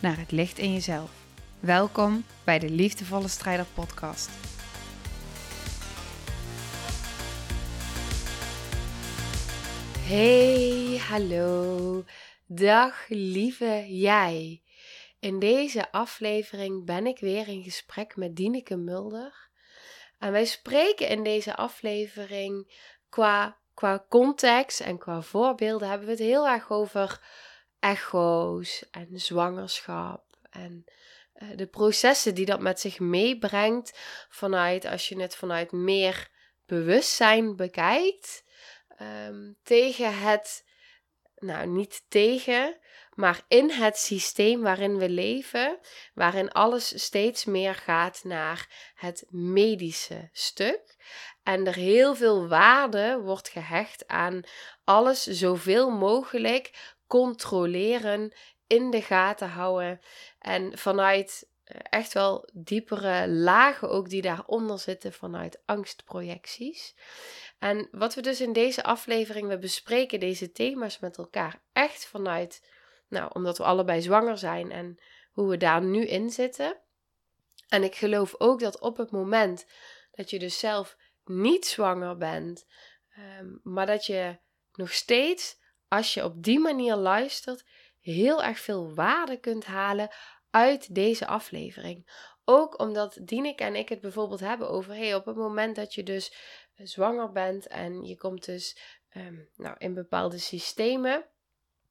naar het licht in jezelf. Welkom bij de Liefdevolle Strijder Podcast. Hey, hallo. Dag lieve jij. In deze aflevering ben ik weer in gesprek met Dieneke Mulder. En wij spreken in deze aflevering qua, qua context en qua voorbeelden hebben we het heel erg over echo's en zwangerschap en eh, de processen die dat met zich meebrengt vanuit als je het vanuit meer bewustzijn bekijkt um, tegen het nou niet tegen maar in het systeem waarin we leven, waarin alles steeds meer gaat naar het medische stuk. En er heel veel waarde wordt gehecht aan alles zoveel mogelijk controleren, in de gaten houden. En vanuit eh, echt wel diepere lagen ook die daaronder zitten vanuit angstprojecties. En wat we dus in deze aflevering, we bespreken deze thema's met elkaar echt vanuit nou, omdat we allebei zwanger zijn en hoe we daar nu in zitten. En ik geloof ook dat op het moment dat je dus zelf niet zwanger bent, ehm, maar dat je nog steeds, als je op die manier luistert, heel erg veel waarde kunt halen uit deze aflevering. Ook omdat Dienek en ik het bijvoorbeeld hebben over, hey, op het moment dat je dus zwanger bent en je komt dus um, nou, in bepaalde systemen,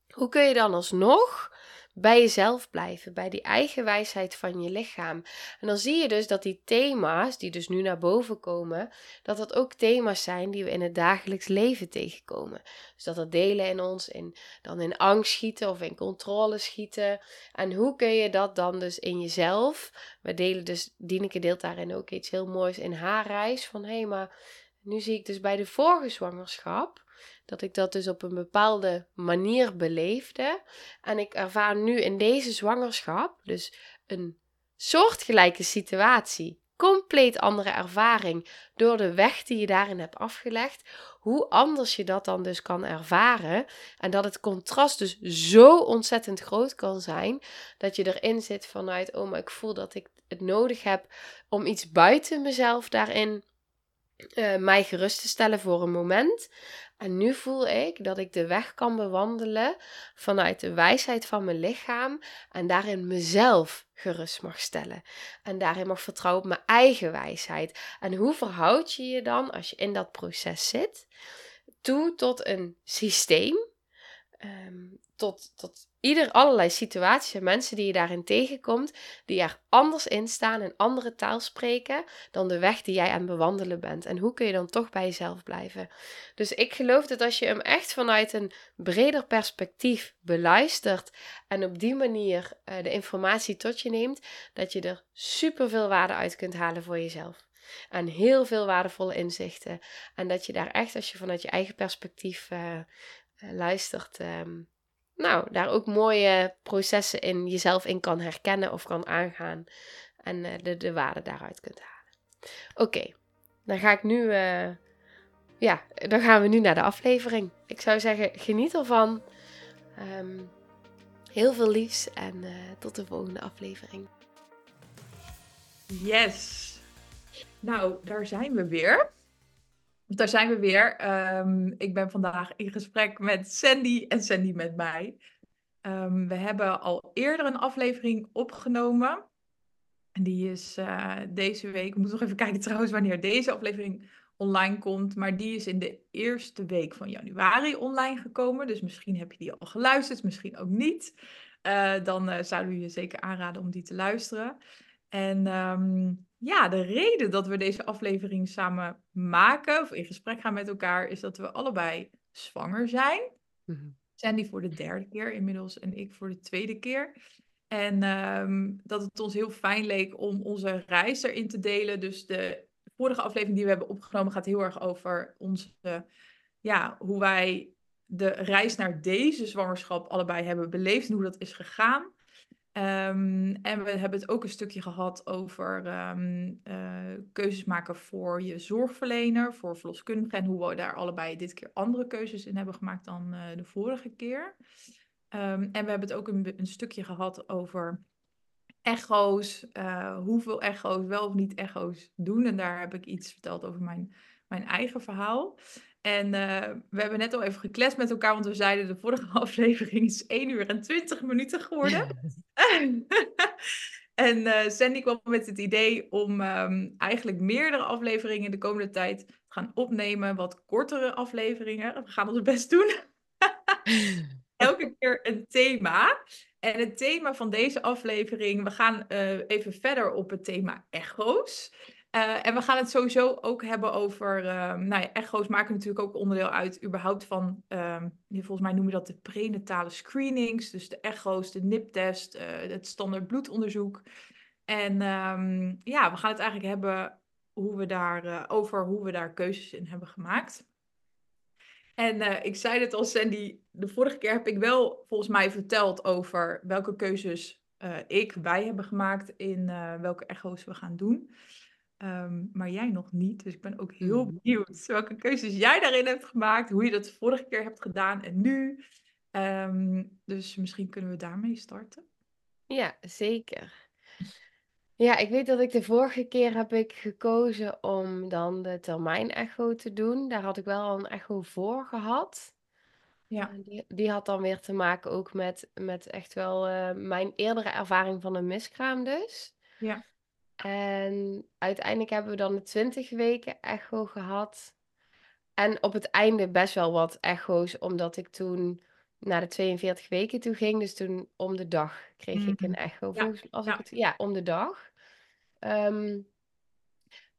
hoe kun je dan alsnog bij jezelf blijven, bij die eigen wijsheid van je lichaam? En dan zie je dus dat die thema's, die dus nu naar boven komen, dat dat ook thema's zijn die we in het dagelijks leven tegenkomen. Dus dat dat delen in ons, in, dan in angst schieten of in controle schieten. En hoe kun je dat dan dus in jezelf? We delen dus, Dieneke deelt daarin ook iets heel moois in haar reis, van hé, hey, maar nu zie ik dus bij de vorige zwangerschap dat ik dat dus op een bepaalde manier beleefde. En ik ervaar nu in deze zwangerschap dus een soortgelijke situatie. Compleet andere ervaring door de weg die je daarin hebt afgelegd. Hoe anders je dat dan dus kan ervaren. En dat het contrast dus zo ontzettend groot kan zijn. Dat je erin zit vanuit, oh maar ik voel dat ik het nodig heb om iets buiten mezelf daarin uh, mij gerust te stellen voor een moment. En nu voel ik dat ik de weg kan bewandelen vanuit de wijsheid van mijn lichaam en daarin mezelf gerust mag stellen. En daarin mag vertrouwen op mijn eigen wijsheid. En hoe verhoud je je dan als je in dat proces zit toe tot een systeem, ehm, tot, ieder allerlei situaties en mensen die je daarin tegenkomt, die er anders in staan en andere taal spreken dan de weg die jij aan het bewandelen bent. En hoe kun je dan toch bij jezelf blijven? Dus ik geloof dat als je hem echt vanuit een breder perspectief beluistert en op die manier uh, de informatie tot je neemt, dat je er super veel waarde uit kunt halen voor jezelf. En heel veel waardevolle inzichten. En dat je daar echt, als je vanuit je eigen perspectief uh, luistert, um, nou, daar ook mooie processen in jezelf in kan herkennen of kan aangaan. En uh, de, de waarde daaruit kunt halen. Oké, dan ga ik nu. Uh, ja, dan gaan we nu naar de aflevering. Ik zou zeggen, geniet ervan. Um, heel veel liefs en tot de volgende aflevering. Yes. Nou, daar zijn we weer. Daar zijn we weer. Ehm, ik ben vandaag in gesprek met Sandy en Sandy met mij. Um, we hebben al eerder een aflevering opgenomen. En die is uh, deze week. Ik moet nog even kijken trouwens wanneer deze aflevering online komt. Maar die is in de eerste week van januari online gekomen. Dus misschien heb je die al geluisterd, misschien ook niet. Uh, dan uh, zouden we je zeker aanraden om die te luisteren. En um, ja, de reden dat we deze aflevering samen maken, of in gesprek gaan met elkaar, is dat we allebei zwanger zijn. Mm -hmm. Sandy voor de derde keer inmiddels en ik voor de tweede keer. En ehm, dat het ons heel fijn leek om onze reis erin te delen. Dus de vorige aflevering die we hebben opgenomen gaat heel erg over onze, ja, hoe wij de reis naar deze zwangerschap allebei hebben beleefd en hoe dat is gegaan. Ehm, en we hebben het ook een stukje gehad over ehm, eh, keuzes maken voor je zorgverlener, voor verloskundige. En hoe we daar allebei dit keer andere keuzes in hebben gemaakt dan uh, de vorige keer. Um, en we hebben het ook een, een stukje gehad over echo's, uh, hoeveel echo's, wel of niet echo's doen. En daar heb ik iets verteld over mijn, mijn eigen verhaal. En uh, we hebben net al even gekletst met elkaar, want we zeiden de vorige aflevering is 1 uur en 20 minuten geworden. en uh, Sandy kwam met het idee om um, eigenlijk meerdere afleveringen de komende tijd te gaan opnemen, wat kortere afleveringen. We gaan ons best doen. Elke keer een thema. En het thema van deze aflevering, we gaan uh, even verder op het thema echo's. Uh, en we gaan het sowieso ook hebben over, uh, nou ja, echo's maken natuurlijk ook onderdeel uit überhaupt van, uh, volgens mij noem je dat de prenatale screenings, dus de echo's, de NIP-test, uh, het standaard bloedonderzoek. En ehm, ja, we gaan het eigenlijk hebben hoe we daar, uh, over hoe we daar keuzes in hebben gemaakt. En ik zei het al, Sandy, de vorige keer heb ik wel volgens mij verteld over welke keuzes ik, wij hebben gemaakt in welke echo's we gaan doen. Um, maar jij nog niet. Dus ik ben ook heel Mhm. benieuwd welke keuzes jij daarin hebt gemaakt, hoe je dat de vorige keer hebt gedaan en nu. Um, dus misschien kunnen we daarmee starten. Ja, zeker. Ja, ik weet dat ik de vorige keer heb ik gekozen om dan de termijn-echo te doen. Daar had ik wel al een echo voor gehad. Ja. Uh, die, die had dan weer te maken ook met, met echt wel uh, mijn eerdere ervaring van een miskraam dus. Ja. En uiteindelijk hebben we dan de 20 weken echo gehad. En op het einde best wel wat echo's, omdat ik toen naar de 42 weken toe ging. Dus toen om de dag kreeg ik een echo. Ja, als ja. ik het, ja, om de dag. Um,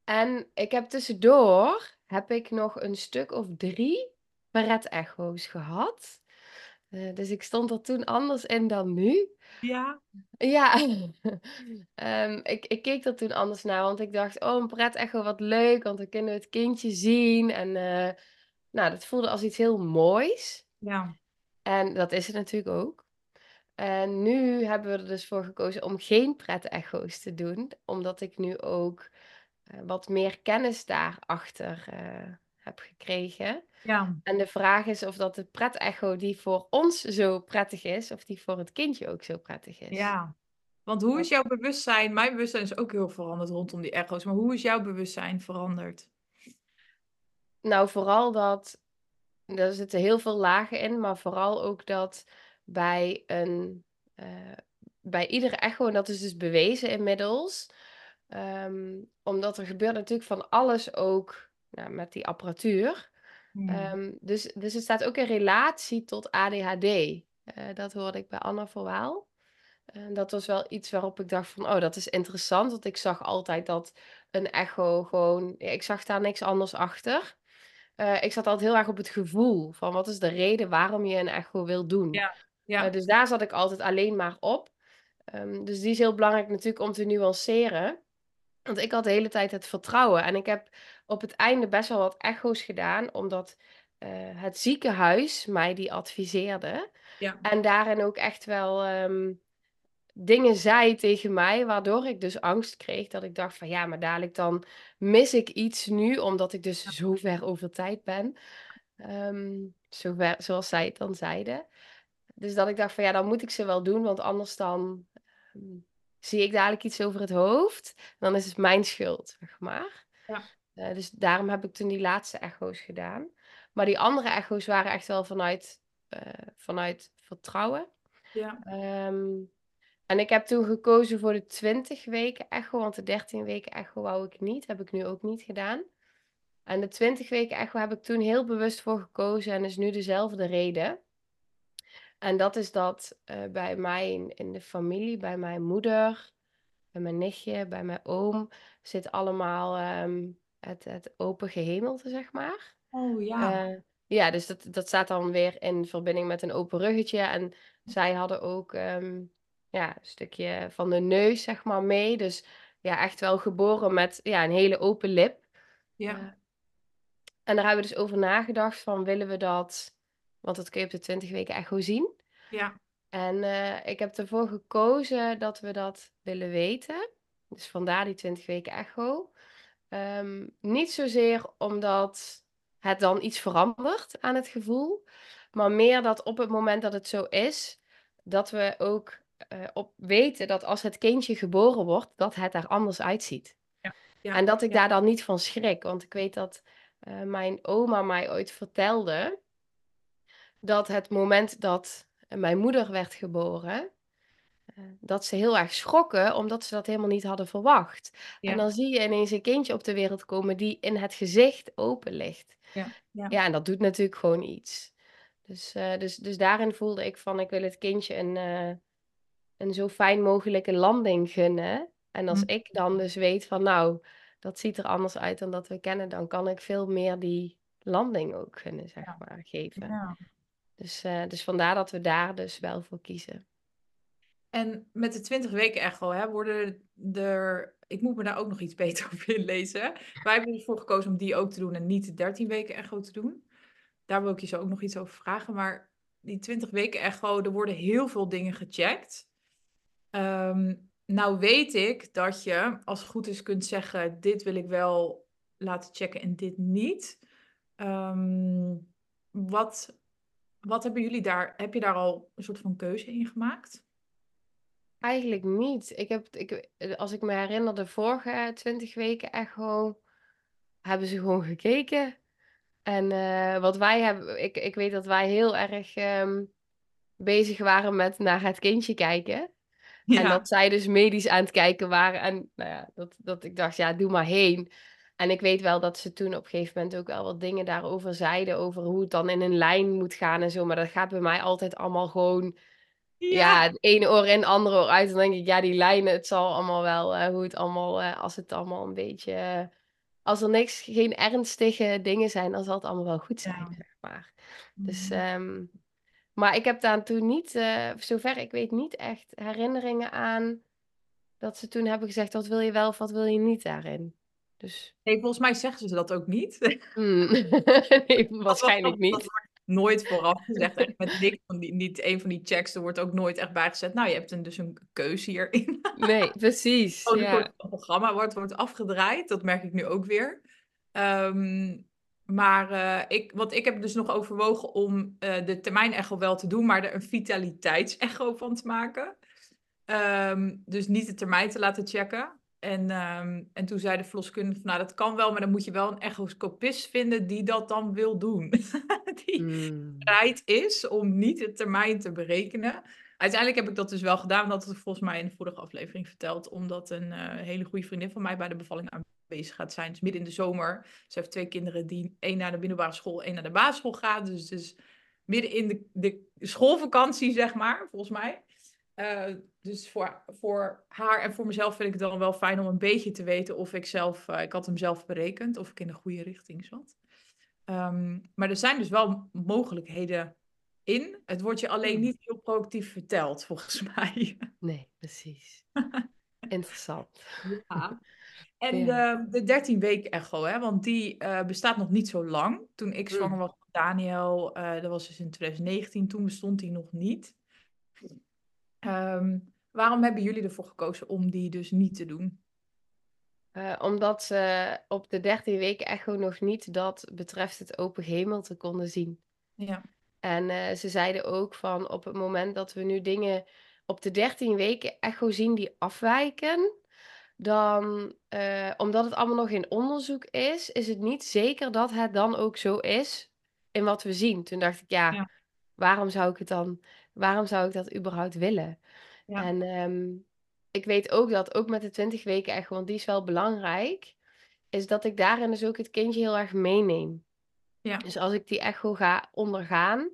en ik heb tussendoor heb ik nog een stuk of drie Barrett-echo's gehad. Uh, dus ik stond er toen anders in dan nu. Ja. Ja, um, ik, ik keek er toen anders naar, want ik dacht, oh, een pret-echo, wat leuk, want dan kunnen we het kindje zien. En uh, nou, dat voelde als iets heel moois. Ja. En dat is het natuurlijk ook. En nu hebben we er dus voor gekozen om geen pret-echo's te doen, omdat ik nu ook uh, wat meer kennis daarachter heb gekregen. Ja. En de vraag is of dat de pret-echo die voor ons zo prettig is, of die voor het kindje ook zo prettig is. Ja. Want hoe is jouw bewustzijn? Mijn bewustzijn is ook heel veranderd rondom die echo's. Maar hoe is jouw bewustzijn veranderd? Nou, vooral dat. Er zitten heel veel lagen in, maar vooral ook dat bij een. Uh, bij iedere echo, en dat is dus bewezen inmiddels. Um, omdat er gebeurt natuurlijk van alles ook nou, met die apparatuur. Hmm. Um, dus, dus het staat ook in relatie tot ADHD. Uh, dat hoorde ik bij Anna voorwaal. En dat was wel iets waarop ik dacht van, oh, dat is interessant. Want ik zag altijd dat een echo gewoon... Ik zag daar niks anders achter. Uh, ik zat altijd heel erg op het gevoel van wat is de reden waarom je een echo wil doen. Ja, ja. Uh, dus daar zat ik altijd alleen maar op. Um, dus die is heel belangrijk natuurlijk om te nuanceren. Want ik had de hele tijd het vertrouwen. En ik heb op het einde best wel wat echo's gedaan, omdat uh, het ziekenhuis mij die adviseerde. Ja. En daarin ook echt wel um, dingen zei tegen mij, waardoor ik dus angst kreeg. Dat ik dacht van ja, maar dadelijk dan mis ik iets nu, omdat ik dus zo ver over tijd ben. Um, zover, zoals zij het dan zeiden. Dus dat ik dacht van ja, dan moet ik ze wel doen, want anders dan um, zie ik dadelijk iets over het hoofd. Dan is het mijn schuld, zeg maar. Ja. Uh, dus daarom heb ik toen die laatste echo's gedaan. Maar die andere echo's waren echt wel vanuit, uh, vanuit vertrouwen. Ja. Um, en ik heb toen gekozen voor de 20 weken echo, want de 13 weken echo wou ik niet. Heb ik nu ook niet gedaan. En de 20 weken echo heb ik toen heel bewust voor gekozen en is nu dezelfde reden. En dat is dat uh, bij mij in, in, de familie, bij mijn moeder, bij mijn nichtje, bij mijn oom, zit allemaal um, het, het open gehemelte, zeg maar. Oh ja. Uh, ja, dus dat, dat staat dan weer in verbinding met een open ruggetje. En zij hadden ook um, ja, een stukje van de neus, zeg maar, mee. Dus ja, echt wel geboren met ja, een hele open lip. Ja. Uh, en daar hebben we dus over nagedacht van willen we dat, want dat kun je op de 20 weken echo zien. Ja. En uh, ik heb ervoor gekozen dat we dat willen weten. Dus vandaar die 20 weken echo. Um, niet zozeer omdat het dan iets verandert aan het gevoel, maar meer dat op het moment dat het zo is, dat we ook uh, op weten dat als het kindje geboren wordt, dat het er anders uitziet. Ja. Ja. En dat ik ja. daar dan niet van schrik, want ik weet dat uh, mijn oma mij ooit vertelde dat het moment dat mijn moeder werd geboren, dat ze heel erg schrokken, omdat ze dat helemaal niet hadden verwacht. Ja. En dan zie je ineens een kindje op de wereld komen die in het gezicht open ligt. Ja. Ja. ja en dat doet natuurlijk gewoon iets. Dus, uh, dus, dus daarin voelde ik van, ik wil het kindje een, uh, een zo fijn mogelijke landing gunnen. En als Mm. ik dan dus weet van, nou, dat ziet er anders uit dan dat we kennen, dan kan ik veel meer die landing ook gunnen, zeg maar, geven. Ja. Dus, uh, dus vandaar dat we daar dus wel voor kiezen. En met de 20 weken echo hè, worden er. Ik moet me daar ook nog iets beter over inlezen. Wij hebben ervoor gekozen om die ook te doen en niet de 13 weken echo te doen. Daar wil ik je zo ook nog iets over vragen. Maar die 20 weken echo, er worden heel veel dingen gecheckt. Um, nou weet ik dat je, als het goed is, kunt zeggen: dit wil ik wel laten checken en dit niet. Um, wat, wat hebben jullie daar? Heb je daar al een soort van keuze in gemaakt? Eigenlijk niet. Ik heb, ik, als ik me herinner, de vorige 20 weken echo hebben ze gewoon gekeken. En uh, wat wij hebben, ik, ik weet dat wij heel erg um, bezig waren met naar het kindje kijken. Ja. En dat zij dus medisch aan het kijken waren. En nou ja, dat, dat ik dacht, ja, doe maar heen. En ik weet wel dat ze toen op een gegeven moment ook wel wat dingen daarover zeiden. Over hoe het dan in een lijn moet gaan en zo. Maar dat gaat bij mij altijd allemaal gewoon. Ja, het ene oor in, het andere oor uit. Dan denk ik, ja, die lijnen, het zal allemaal wel. Uh, hoe het allemaal, uh, als het allemaal een beetje. Uh, als er niks, geen ernstige dingen zijn, dan zal het allemaal wel goed zijn, Ja. zeg maar. Dus. Um, maar ik heb daar toen niet, uh, zover ik weet, niet echt herinneringen aan dat ze toen hebben gezegd: wat wil je wel of wat wil je niet daarin. Dus. Nee, volgens mij zeggen ze dat ook niet. Hmm. nee, waarschijnlijk niet. Nooit vooraf gezegd. Echt met niks van die, niet een van die checks. Er wordt ook nooit echt bijgezet. Nou, je hebt een, dus een keuze hierin. nee, precies. Oh, ja. Het programma wordt, wordt afgedraaid. Dat merk ik nu ook weer. Um, maar uh, ik, want ik heb dus nog overwogen om uh, de termijn-echo wel te doen, maar er een vitaliteitsecho van te maken. Um, dus niet de termijn te laten checken. En, um, en toen zei de verloskundige nou dat kan wel, maar dan moet je wel een echoscopist vinden die dat dan wil doen. die Hmm. bereid is om niet de termijn te berekenen. Uiteindelijk heb ik dat dus wel gedaan, dat had ik volgens mij in de vorige aflevering verteld, omdat een uh, hele goede vriendin van mij bij de bevalling aanwezig gaat zijn. Dus midden in de zomer. Ze heeft twee kinderen, die één naar de middelbare school, één naar de basisschool gaat. Dus, dus midden in de, de schoolvakantie, zeg maar, volgens mij. Uh, dus voor, voor haar en voor mezelf vind ik het dan wel fijn om een beetje te weten of ik zelf, uh, ik had hem zelf berekend, of ik in de goede richting zat. Um, maar er zijn dus wel mogelijkheden in. Het wordt je alleen niet heel proactief verteld, volgens mij. Nee, precies. Interessant. Ja. En ja. de, de 13 weken echo, hè, want die uh, bestaat nog niet zo lang. Toen ik zwanger was met Daniel, uh, dat was dus in 2019, toen bestond die nog niet. Um, waarom hebben jullie ervoor gekozen om die dus niet te doen? Uh, omdat ze op de 13 weken echo nog niet dat betreft het open gemelte konden zien. Ja. En uh, ze zeiden ook van op het moment dat we nu dingen op de 13 weken echo zien die afwijken, dan, uh, omdat het allemaal nog in onderzoek is, is het niet zeker dat het dan ook zo is in wat we zien. Toen dacht ik, ja, ja. waarom zou ik het dan, waarom zou ik dat überhaupt willen? Ja. En um, ik weet ook dat, ook met de 20 weken echo, want die is wel belangrijk, is dat ik daarin dus ook het kindje heel erg meeneem. Ja. Dus als ik die echo ga ondergaan,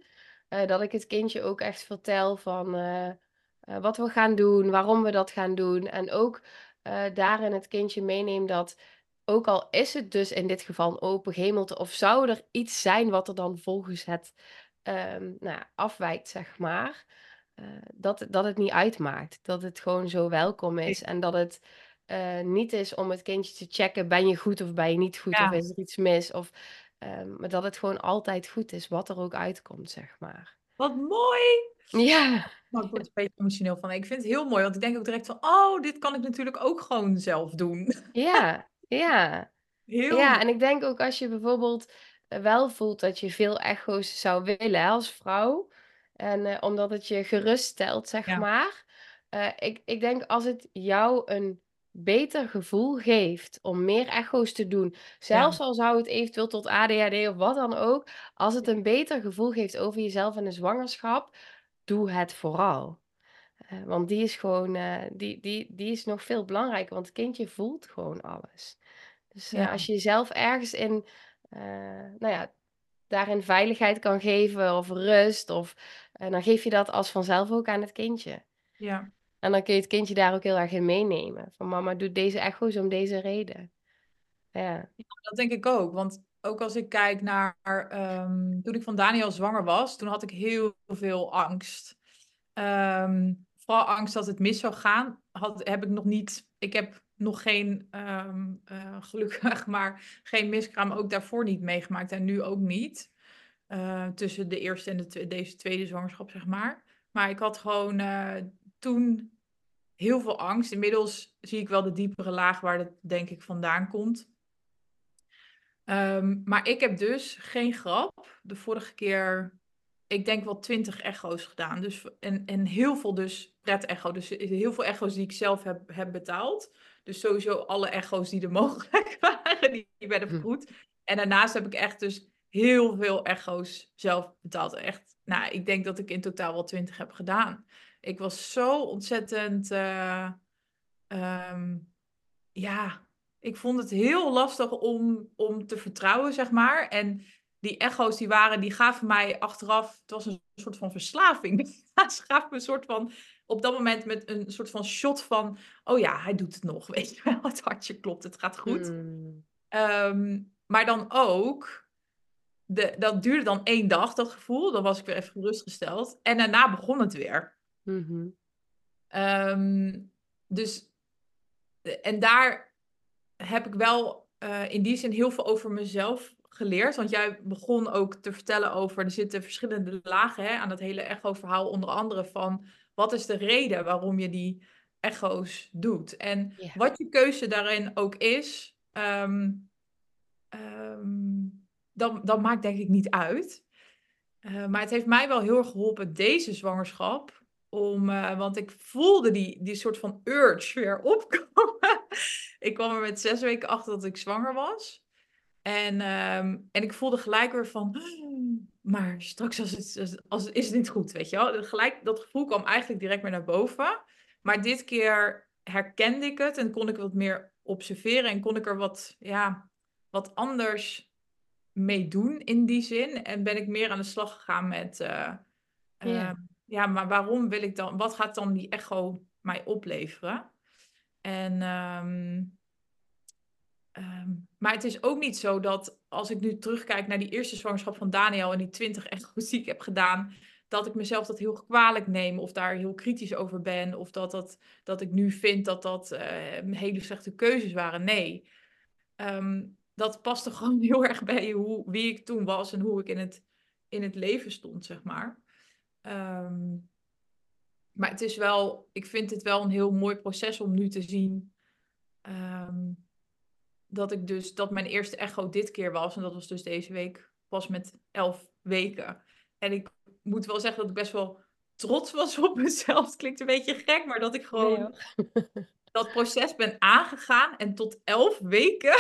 uh, dat ik het kindje ook echt vertel van uh, uh, wat we gaan doen, waarom we dat gaan doen. En ook daarin het kindje meeneem dat, ook al is het dus in dit geval een open gemelte, of zou er iets zijn wat er dan volgens het um, nou, afwijkt, zeg maar. Eh, dat, dat het niet uitmaakt. Dat het gewoon zo welkom is. En dat het eh, niet is om het kindje te checken: ben je goed of ben je niet goed? Of is er iets mis? Of, ehm, maar dat het gewoon altijd goed is, wat er ook uitkomt, zeg maar. Wat mooi! Ja, Nou, ik word er een beetje emotioneel van. Ik vind het heel mooi, want ik denk ook direct van, oh, dit kan ik natuurlijk ook gewoon zelf doen. ja, ja. Heel Ja, en ik denk ook als je bijvoorbeeld eh, wel voelt dat je veel echo's zou willen als vrouw. En eh, omdat het je geruststelt, zeg Ja. maar. Eh, ik, ik denk als het jou een beter gevoel geeft om meer echo's te doen. Zelfs al zou het eventueel tot ADHD of wat dan ook. Als het een beter gevoel geeft over jezelf en de zwangerschap, doe het vooral. Eh, want die is gewoon, die, die, die is nog veel belangrijker. Want het kindje voelt gewoon alles. Dus Ja. als je jezelf ergens in, nou ja, daarin veiligheid kan geven of rust, of, eh, dan geef je dat als vanzelf ook aan het kindje. Ja. En dan kun je het kindje daar ook heel erg in meenemen. Van mama doet deze echo's om deze reden. Ja. Dat denk ik ook. Want ook als ik kijk naar ehm, toen ik van Daniel zwanger was, toen had ik heel veel angst. Ehm, vooral angst dat het mis zou gaan. Had, heb ik nog niet. Ik heb nog geen, ehm, eh, gelukkig, maar geen miskraam ook daarvoor niet meegemaakt en nu ook niet. Eh, tussen de eerste en de deze tweede zwangerschap, zeg maar. Maar ik had gewoon eh, toen heel veel angst. Inmiddels zie ik wel de diepere laag waar dat denk ik vandaan komt. Ehm, maar ik heb dus geen grap. De vorige keer, ik denk wel twintig echo's gedaan. Dus, en, en heel veel dus pret-echo. Dus heel veel echo's die ik zelf heb, heb betaald. Dus sowieso alle echo's die er mogelijk waren, die, die werden Hm. vergoed. En daarnaast heb ik echt dus heel veel echo's zelf betaald. Echt, nou, ik denk dat ik in totaal wel twintig heb gedaan. Ik was zo ontzettend, eh, ehm, ja, ik vond het heel lastig om, om te vertrouwen, zeg maar. En die echo's die waren, die gaven mij achteraf, het was een soort van verslaving. Ze gaven me een soort van, op dat moment met een soort van shot van, oh ja, hij doet het nog, weet je wel. Het hartje klopt, het gaat goed. Hmm. Ehm, maar dan ook, de, dat duurde dan één dag, dat gevoel. Dan was ik weer even gerustgesteld. En daarna begon het weer. Mhm. Ehm, dus, en daar heb ik wel eh, in die zin heel veel over mezelf geleerd. Want jij begon ook te vertellen over, er zitten verschillende lagen hè, aan dat hele echo-verhaal. Onder andere van, wat is de reden waarom je die echo's doet? En wat je keuze daarin ook is, ehm, dan, dan maakt denk ik niet uit. Eh, maar het heeft mij wel heel erg geholpen, deze zwangerschap. Om, eh, want ik voelde die, die soort van urge weer opkomen. ik kwam er met zes weken achter dat ik zwanger was. En, ehm, en ik voelde gelijk weer van, maar straks als het, als het, is het niet goed, weet je wel. Gelijk, dat gevoel kwam eigenlijk direct weer naar boven. Maar dit keer herkende ik het en kon ik wat meer observeren. En kon ik er wat, ja, wat anders mee doen in die zin. En ben ik meer aan de slag gegaan met, eh, eh, Ja. ja, maar waarom wil ik dan, wat gaat dan die echo mij opleveren? En, ehm, ehm, maar het is ook niet zo dat als ik nu terugkijk naar die eerste zwangerschap van Daniel en die 20 echo's die ik heb gedaan, dat ik mezelf dat heel kwalijk neem of daar heel kritisch over ben of dat, dat, dat ik nu vind dat dat eh, hele slechte keuzes waren. Nee, Ehm, dat paste gewoon heel erg bij hoe, wie ik toen was en hoe ik in het, in het leven stond, zeg maar. Ehm, maar het is wel, ik vind het wel een heel mooi proces om nu te zien ehm, dat ik dus, dat mijn eerste echo dit keer was. En dat was dus deze week pas met elf weken. En ik moet wel zeggen dat ik best wel trots was op mezelf. Het klinkt een beetje gek, maar dat ik gewoon Nee, dat proces ben aangegaan en tot elf weken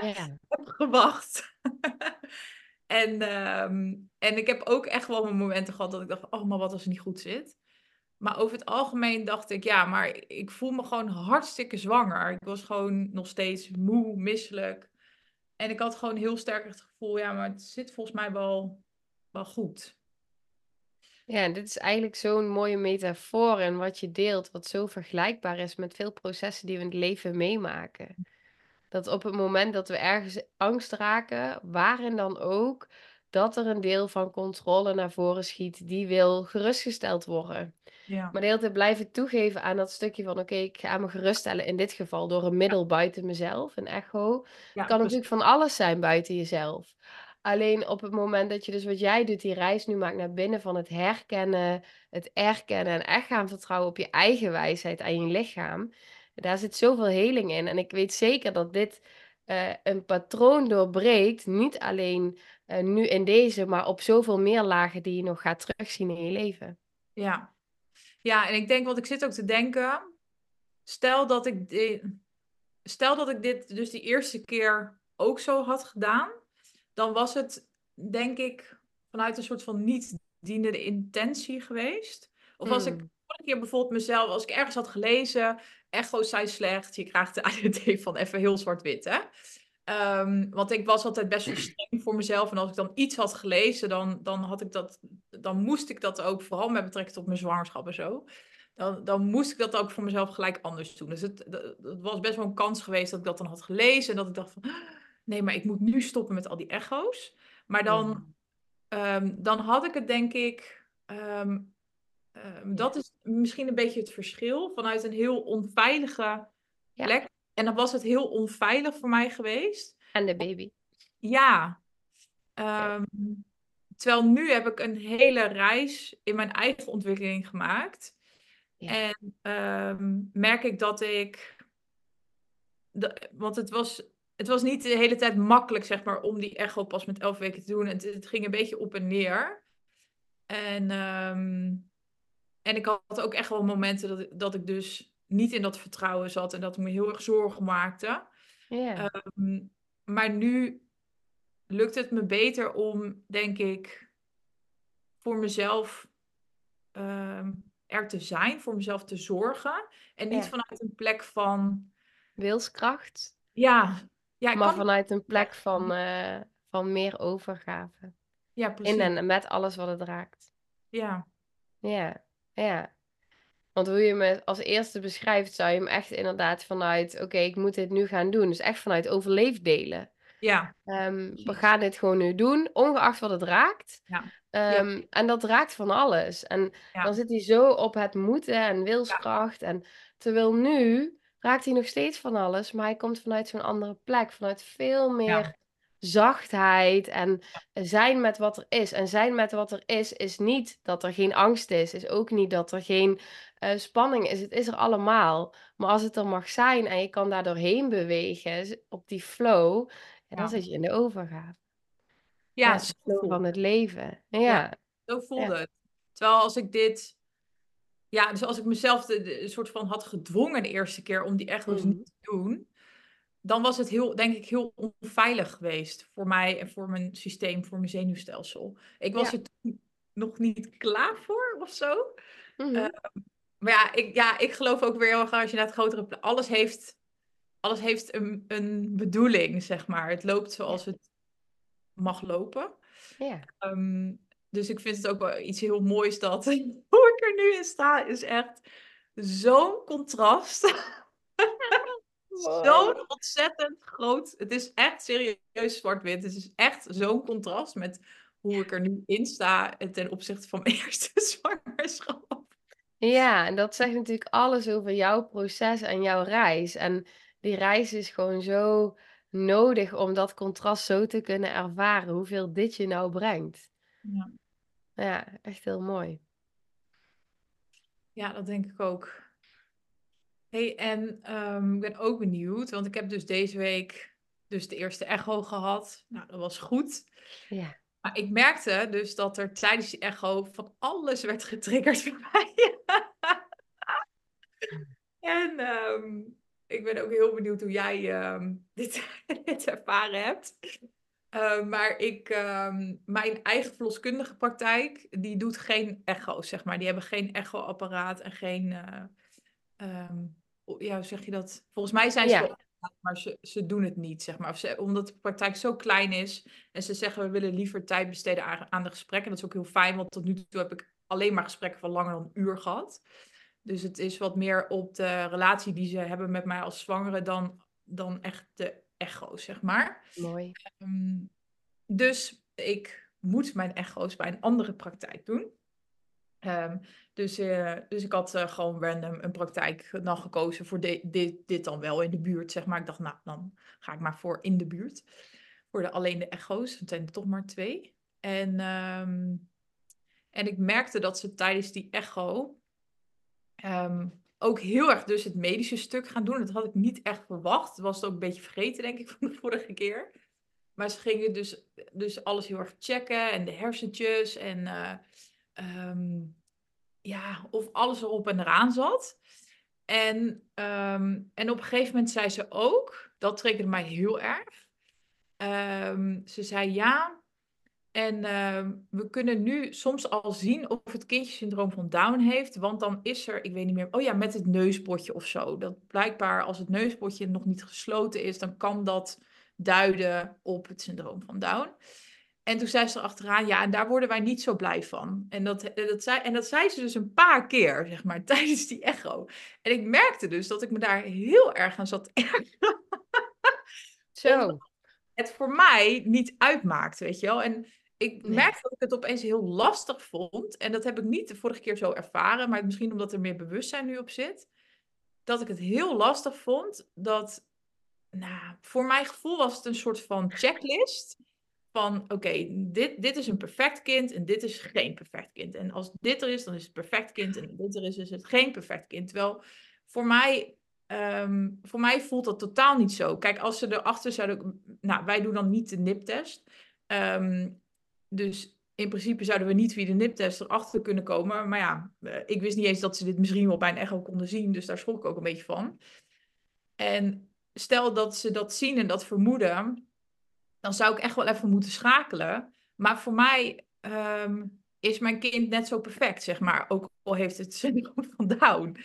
Ja. heb gewacht. en, ehm, en ik heb ook echt wel mijn momenten gehad dat ik dacht, oh, maar wat als het niet goed zit. Maar over het algemeen dacht ik, ja, maar ik voel me gewoon hartstikke zwanger. Ik was gewoon nog steeds moe, misselijk. En ik had gewoon heel sterk het gevoel, ja, maar het zit volgens mij wel, wel goed. Ja, dit is eigenlijk zo'n mooie metafoor en wat je deelt, wat zo vergelijkbaar is met veel processen die we in het leven meemaken. Dat op het moment dat we ergens angst raken, waarin dan ook, dat er een deel van controle naar voren schiet die wil gerustgesteld worden. Ja. Maar de hele tijd blijven toegeven aan dat stukje van oké, ik ga me geruststellen in dit geval door een middel buiten mezelf, een echo. Ja, Het kan natuurlijk van alles zijn buiten jezelf. Alleen op het moment dat je dus wat jij doet, die reis nu maakt naar binnen van het herkennen, het erkennen en echt gaan vertrouwen op je eigen wijsheid en je lichaam. Daar zit zoveel heling in. En ik weet zeker dat dit eh, een patroon doorbreekt. Niet alleen eh, nu in deze, maar op zoveel meer lagen die je nog gaat terugzien in je leven. Ja. Ja, en ik denk, want ik zit ook te denken, stel dat ik, stel dat ik dit dus die eerste keer ook zo had gedaan, dan was het, denk ik, vanuit een soort van niet dienende intentie geweest. Of als ik Hmm. vorige keer bijvoorbeeld mezelf, als ik ergens had gelezen, echo's zijn slecht, je krijgt de ADD van even heel zwart-wit, hè. Ehm, want ik was altijd best wel streng voor mezelf. En als ik dan iets had gelezen, dan, dan, had ik dat, dan moest ik dat ook, vooral met betrekking tot mijn zwangerschap en zo. Dan, dan moest ik dat ook voor mezelf gelijk anders doen. Dus het, was best wel een kans geweest dat ik dat dan had gelezen. En dat ik dacht van, nee, maar ik moet nu stoppen met al die echo's. Maar dan, Ja. ehm, dan had ik het denk ik... ehm, dat is misschien een beetje het verschil vanuit een heel onveilige Ja. plek. En dan was het heel onveilig voor mij geweest. En de baby. Ja. Ehm, terwijl nu heb ik een hele reis in mijn eigen ontwikkeling gemaakt. Ja. En ehm, merk ik dat ik. de- want het was, het was niet de hele tijd makkelijk, zeg maar, om die echo pas met elf weken te doen. Het, het ging een beetje op en neer. En, ehm, en ik had ook echt wel momenten dat dat ik dus niet in dat vertrouwen zat en dat me heel erg zorgen maakte. Ehm, maar nu lukt het me beter om, denk ik, voor mezelf ehm, er te zijn, voor mezelf te zorgen. En niet vanuit een plek van, Wilskracht. ja, ja, Maar kan, vanuit een plek van, eh, van meer overgave. ja, In precies. en met alles wat het raakt. Ja, Ja, ja. Want hoe je me als eerste beschrijft, zou je hem echt inderdaad vanuit, oké, ik moet dit nu gaan doen. Dus echt vanuit overleefdelen. ja, Ehm, we gaan dit gewoon nu doen, ongeacht wat het raakt. Ja. Ehm, En dat raakt van alles. En Ja. dan zit hij zo op het moeten en wilskracht. En terwijl nu raakt hij nog steeds van alles, maar hij komt vanuit zo'n andere plek, vanuit veel meer zachtheid en zijn met wat er is. En zijn met wat er is, is niet dat er geen angst is, is ook niet dat er geen eh, spanning is. Het is er allemaal. Maar als het er mag zijn en je kan daar doorheen bewegen, op die flow, dan Ja. zit je in de overgave. ja, Ja, zo van het leven. Ja, Zo voelde het. Terwijl als ik dit... Ja, dus als ik mezelf de, soort van had gedwongen de eerste keer om die echo's Mhm. niet te doen, dan was het heel, denk ik, heel onveilig geweest voor mij en voor mijn systeem, voor mijn zenuwstelsel. Ik was er toen nog niet klaar voor of zo. Mhm. Eh, Maar ja, ik, ja, ik geloof ook weer heel erg als je naar het grotere... Alles heeft, alles heeft een, een bedoeling, zeg maar. Het loopt zoals het mag lopen. ja. Ehm, dus ik vind het ook wel iets heel moois dat hoe ik er nu in sta, is echt zo'n contrast. Zo'n ontzettend groot. Het is echt serieus zwart-wit. Het is echt zo'n contrast met hoe ik er nu in sta ten opzichte van mijn eerste zwangerschap. Ja, en dat zegt natuurlijk alles over jouw proces en jouw reis. En die reis is gewoon zo nodig om dat contrast zo te kunnen ervaren, hoeveel dit je nou brengt. Ja. Ja, echt heel mooi. Ja, dat denk ik ook. hey, en ehm, ik ben ook benieuwd, want ik heb dus deze week dus de eerste echo gehad. Nou, dat was goed. Ja. Maar ik merkte dus dat er tijdens die echo van alles werd getriggerd bij mij. en ehm, ik ben ook heel benieuwd hoe jij ehm, dit, dit ervaren hebt. Eh, maar ik, ehm, mijn eigen verloskundige praktijk, die doet geen echo's, zeg maar. Die hebben geen echoapparaat en geen... eh, ehm, ja, hoe zeg je dat? Volgens mij zijn ze Ja. Maar ze, ze doen het niet, zeg maar. Of ze, omdat de praktijk zo klein is en ze zeggen we willen liever tijd besteden aan, aan de gesprekken. Dat is ook heel fijn, want tot nu toe heb ik alleen maar gesprekken van langer dan een uur gehad. Dus het is wat meer op de relatie die ze hebben met mij als zwangere dan, dan echt de echo, zeg maar. Mooi. Ehm, dus ik moet mijn echo's bij een andere praktijk doen. Ehm, dus, uh, dus ik had uh, gewoon random een praktijk dan gekozen voor dit, dit dan wel in de buurt, zeg maar. Ik dacht, nou, dan ga ik maar voor in de buurt. Voor de, alleen de echo's, het zijn er toch maar twee. En, um, en ik merkte dat ze tijdens die echo um, ook heel erg dus het medische stuk gaan doen. Dat had ik niet echt verwacht. Dat was het ook een beetje vergeten, denk ik, van de vorige keer. Maar ze gingen dus, dus alles heel erg checken en de hersentjes en uh, um, ja, of alles erop en eraan zat. En, um, en op een gegeven moment zei ze ook, dat triggerde mij heel erg. Um, ze zei ja, en we kunnen nu soms al zien of het kindje syndroom van Down heeft. Want dan is er, ik weet niet meer, oh ja, met het neusbotje of zo. Dat blijkbaar als het neusbotje nog niet gesloten is, dan kan dat duiden op het syndroom van Down. En toen zei ze erachteraan, ja, en daar worden wij niet zo blij van. En dat, dat, zei, en dat zei ze dus een paar keer, zeg maar, tijdens die echo. En ik merkte dus dat ik me daar heel erg aan zat ergeren. Zo. Het voor mij niet uitmaakt, weet je wel. En ik Nee. merkte dat ik het opeens heel lastig vond. En dat heb ik niet de vorige keer zo ervaren, maar misschien omdat er meer bewustzijn nu op zit. Dat ik het heel lastig vond dat, nou, voor mijn gevoel was het een soort van checklist. Van oké, dit, dit is een perfect kind en dit is geen perfect kind. En als dit er is, dan is het perfect kind. En dit er is, is het geen perfect kind. Terwijl voor mij, ehm, voor mij voelt dat totaal niet zo. Kijk, als ze erachter zouden... Nou, wij doen dan niet de NIP-test. Ehm, dus in principe zouden we niet via de NIP-test erachter kunnen komen. Maar ja, eh, ik wist niet eens dat ze dit misschien wel bij een echo konden zien. Dus daar schrok ik ook een beetje van. En stel dat ze dat zien en dat vermoeden dan zou ik echt wel even moeten schakelen. Maar voor mij ehm, is mijn kind net zo perfect, zeg maar. Ook al heeft het syndroom van Down.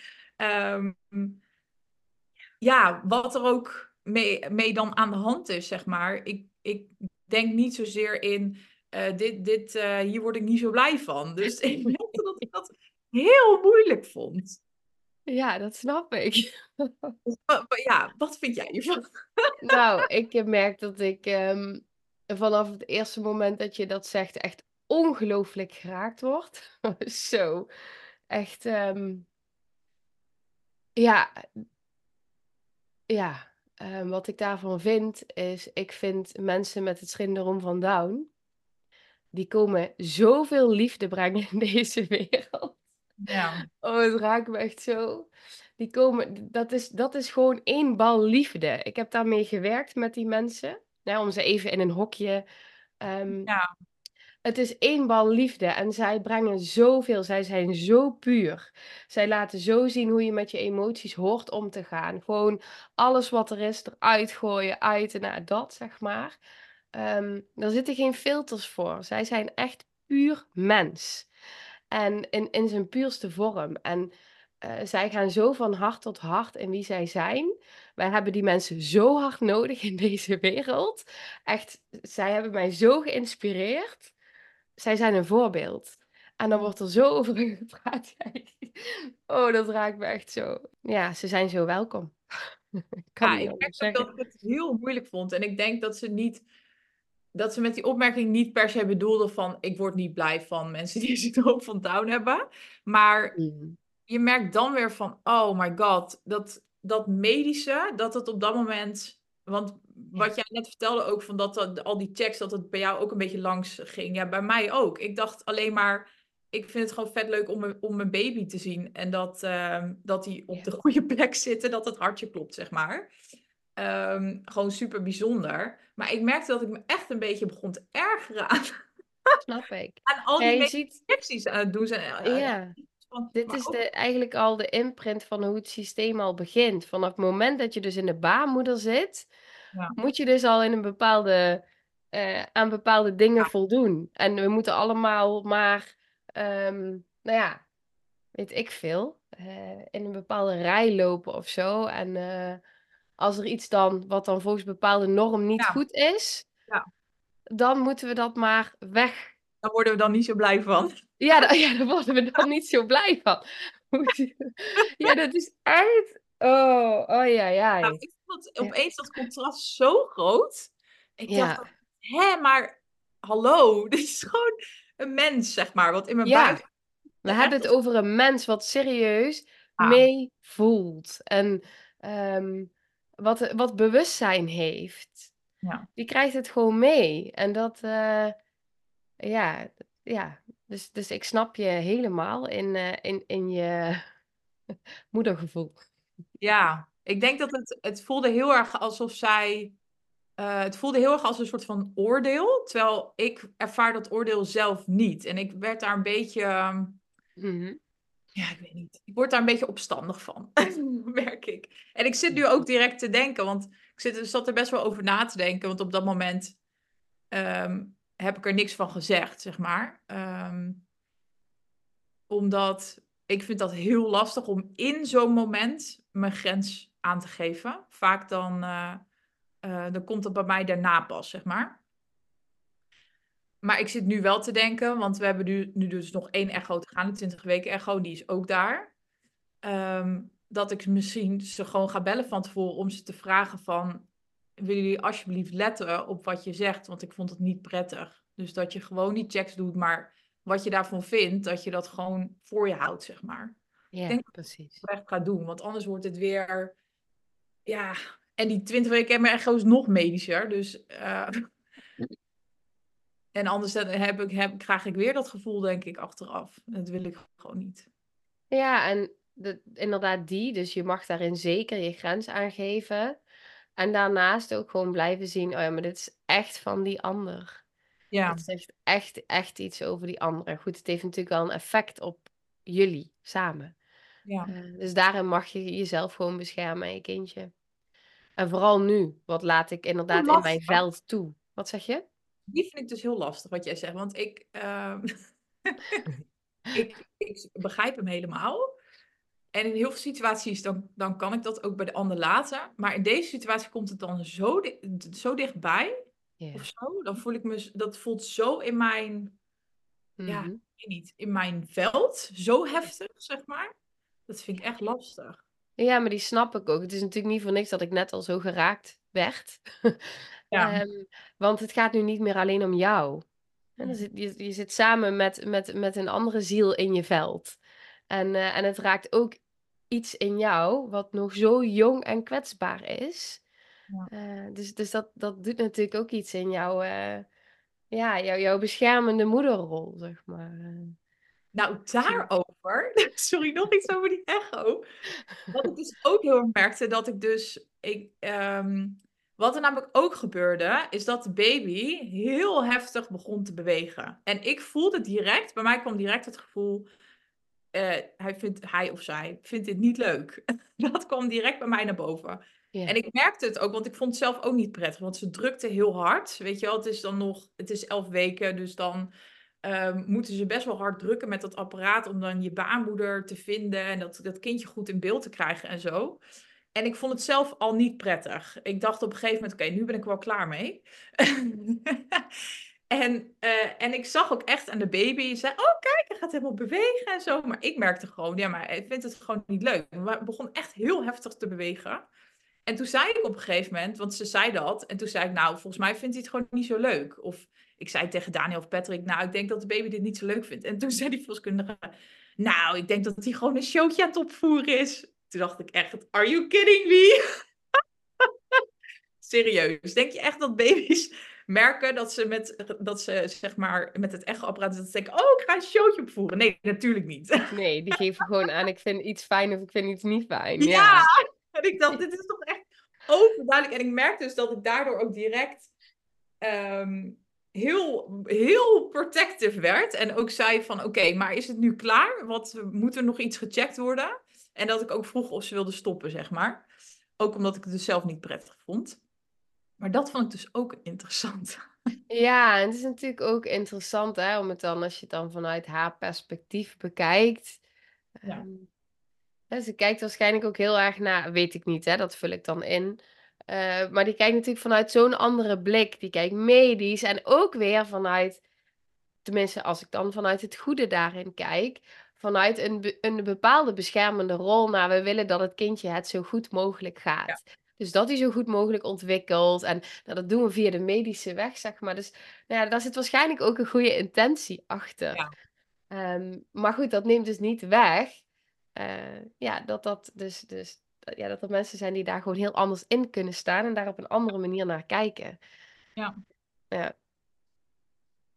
Ja, wat er ook mee, mee dan aan de hand is, zeg maar. Ik, ik denk niet zozeer in, uh, dit, dit, uh, hier word ik niet zo blij van. Dus ik merkte dat ik dat heel moeilijk vond. Ja, dat snap ik. Ja, wat vind jij hiervan? Nou, ik merk dat ik um, vanaf het eerste moment dat je dat zegt echt ongelooflijk geraakt word. Zo, echt, um, ja, ja. Um, wat ik daarvan vind is, ik vind mensen met het syndroom van Down, die komen zoveel liefde brengen in deze wereld. Ja. Oh, het raakt me echt zo. Die komen, dat is, dat is gewoon één bal liefde. Ik heb daarmee gewerkt met die mensen. Om ze even in een hokje. Um, ja. Het is één bal liefde en zij brengen zoveel. Zij zijn zo puur. Zij laten zo zien hoe je met je emoties hoort om te gaan. Gewoon alles wat er is eruit gooien, uit en naar dat, zeg maar. Um, daar zitten geen filters voor. Zij zijn echt puur mens. En in, in zijn puurste vorm. En uh, zij gaan zo van hart tot hart in wie zij zijn. Wij hebben die mensen zo hard nodig in deze wereld. Echt, zij hebben mij zo geïnspireerd. Zij zijn een voorbeeld. En dan wordt er zo over gepraat. Oh, dat raakt me echt zo. Ja, ze zijn zo welkom. ik kan ja, ik dat ik het heel moeilijk vond. En ik denk dat ze niet dat ze met die opmerking niet per se bedoelde van ik word niet blij van mensen die syndroom van Down hebben. Maar Mm. je merkt dan weer van oh my god, dat, dat medische, dat het op dat moment. Want wat jij net vertelde ook van dat, dat al die checks, dat het bij jou ook een beetje langs ging. Ja, bij mij ook. Ik dacht alleen maar, ik vind het gewoon vet leuk om, mijn- om mijn baby te zien. En dat, ehm, dat die op de goede plek zit en dat het hartje klopt, zeg maar. Ehm, gewoon super bijzonder. Maar ik merkte dat ik me echt een beetje begon te ergeren aan, Snap ik. aan al Ja, die ziet, injecties aan het doen zijn. Eh, ja. van- Dit is ook- de, eigenlijk al de imprint van hoe het systeem al begint. Vanaf het moment dat je dus in de baarmoeder zit, Ja. moet je dus al in een bepaalde, eh, aan bepaalde dingen voldoen. En we moeten allemaal maar, ehm, nou ja, weet ik veel, eh, in een bepaalde rij lopen of zo. En eh, als er iets dan, wat dan volgens bepaalde norm niet Ja. goed is, Ja. dan moeten we dat maar weg Daar worden we dan niet zo blij van. ja, da- ja, daar worden we dan niet zo blij van. Ja, dat is echt... Oh, oh ja, ja. Nou, ik vond opeens dat contrast zo groot. Ik dacht, hè, maar hallo, dit is gewoon een mens, zeg maar, wat in mijn Ja. buik. We hebben het over een mens wat serieus mee voelt. En ehm, wat, wat bewustzijn heeft. Ja. Die krijgt het gewoon mee. En dat, eh, ja, ja. Dus, dus ik snap je helemaal in, eh, in, in je moedergevoel. Ja, ik denk dat het, het voelde heel erg alsof zij. eh, het voelde heel erg als een soort van oordeel. Terwijl ik ervaar dat oordeel zelf niet. En ik werd daar een beetje. ehm, Mhm. Ja, ik weet niet. Ik word daar een beetje opstandig van, merk ik. En ik zit nu ook direct te denken, want ik zit, zat er best wel over na te denken. Want op dat moment ehm, heb ik er niks van gezegd, zeg maar. Ehm, omdat ik vind dat heel lastig om in zo'n moment mijn grens aan te geven. Vaak dan, eh, eh, dan komt het bij mij daarna pas, zeg maar. Maar ik zit nu wel te denken, want we hebben nu, nu dus nog één echo te gaan, de 20 weken echo, die is ook daar. Ehm, dat ik misschien ze gewoon ga bellen van tevoren om ze te vragen van, willen jullie alsjeblieft letten op wat je zegt, want ik vond het niet prettig. Dus dat je gewoon niet checks doet, maar wat je daarvan vindt, dat je dat gewoon voor je houdt, zeg maar. Ja, denk- precies. echt gaat doen, want anders wordt het weer, ja, en die 20 weken echo is nog medischer, dus... eh, En anders heb ik, heb, krijg ik weer dat gevoel, denk ik, achteraf. Dat wil ik gewoon niet. Ja, en de, inderdaad die. Dus je mag daarin zeker je grens aangeven. En daarnaast ook gewoon blijven zien, oh ja, maar dit is echt van die ander. Ja, Het zegt echt, echt iets over die andere. Goed, het heeft natuurlijk wel een effect op jullie samen. ja. Eh, dus daarin mag je jezelf gewoon beschermen, je kindje. En vooral nu, wat laat ik inderdaad in mijn veld toe. Wat zeg je? Die vind ik dus heel lastig, wat jij zegt. Want ik, ehm, ik, ik begrijp hem helemaal. En in heel veel situaties, dan, dan kan ik dat ook bij de ander laten. Maar in deze situatie komt het dan zo, di- zo dichtbij, Ja. of zo. Dan voel ik me, dat voelt zo in mijn, ja, Mhm. niet, in mijn veld. Zo heftig, zeg maar. Dat vind ik echt lastig. Ja, maar die snap ik ook. Het is natuurlijk niet voor niks dat ik net al zo geraakt werd. Ja. Ehm, want het gaat nu niet meer alleen om jou. En zit, je, je zit samen met, met, met een andere ziel in je veld. En, eh, en het raakt ook iets in jou wat nog zo jong en kwetsbaar is. Ja. Eh, dus dus dat, dat doet natuurlijk ook iets in jouw, eh, ja, jouw, jouw beschermende moederrol, zeg maar. Nou, daarover, sorry, nog iets over die echo. Wat ik dus ook heel erg merkte, dat ik dus, ik, ehm, wat er namelijk ook gebeurde, is dat de baby heel heftig begon te bewegen. En ik voelde direct, bij mij kwam direct het gevoel, eh, hij, vindt, hij of zij vindt dit niet leuk. Dat kwam direct bij mij naar boven. En ik merkte het ook, want ik vond het zelf ook niet prettig. Want ze drukte heel hard. Weet je wel, het is dan nog, het is elf weken, dus dan ehm, moeten ze best wel hard drukken met dat apparaat om dan je baarmoeder te vinden en dat, dat kindje goed in beeld te krijgen en zo. En ik vond het zelf al niet prettig. Ik dacht op een gegeven moment, oké, nu ben ik wel klaar mee. en, eh, en ik zag ook echt aan de baby, zei, oh kijk, hij gaat helemaal bewegen en zo. Maar ik merkte gewoon, ja, maar hij vindt het gewoon niet leuk. Hij begon echt heel heftig te bewegen. En toen zei ik op een gegeven moment, want ze zei dat. En toen zei ik, nou, volgens mij vindt hij het gewoon niet zo leuk. Of ik zei tegen Daniel of Patrick, nou, ik denk dat de baby dit niet zo leuk vindt. En toen zei die verloskundige, nou, ik denk dat hij gewoon een showtje aan het opvoeren is. Toen dacht ik echt, are you kidding me? Serieus, denk je echt dat baby's merken dat ze met, dat ze, zeg maar, met het echoapparaat dat ze denken, oh, ik ga een showtje opvoeren? Nee, natuurlijk niet. Nee, die geven gewoon aan, ik vind iets fijn of ik vind iets niet fijn. Ja. Ja. En ik dacht, dit is toch echt overduidelijk. En ik merkte dus dat ik daardoor ook direct ehm, heel, heel protective werd. En ook zei van, oké, maar is het nu klaar? Wat, moet er nog iets gecheckt worden? En dat ik ook vroeg of ze wilde stoppen, zeg maar. Ook omdat ik het dus zelf niet prettig vond. Maar dat vond ik dus ook interessant. Ja, en het is natuurlijk ook interessant hè, om het dan, als je het dan vanuit haar perspectief bekijkt. Ja. Ehm, ze kijkt waarschijnlijk ook heel erg naar, weet ik niet, hè, dat vul ik dan in. Eh, maar die kijkt natuurlijk vanuit zo'n andere blik. Die kijkt medisch en ook weer vanuit, tenminste als ik dan vanuit het goede daarin kijk, vanuit een, be- een bepaalde beschermende rol naar we willen dat het kindje het zo goed mogelijk gaat. Dus dat hij zo goed mogelijk ontwikkelt. En nou, dat doen we via de medische weg, zeg maar. Dus nou ja, daar zit waarschijnlijk ook een goede intentie achter. Ja. Ehm, maar goed, dat neemt dus niet weg. eh, ja, dat dat dus, dus ja, dat er mensen zijn die daar gewoon heel anders in kunnen staan en daar op een andere manier naar kijken. Ja. Ja.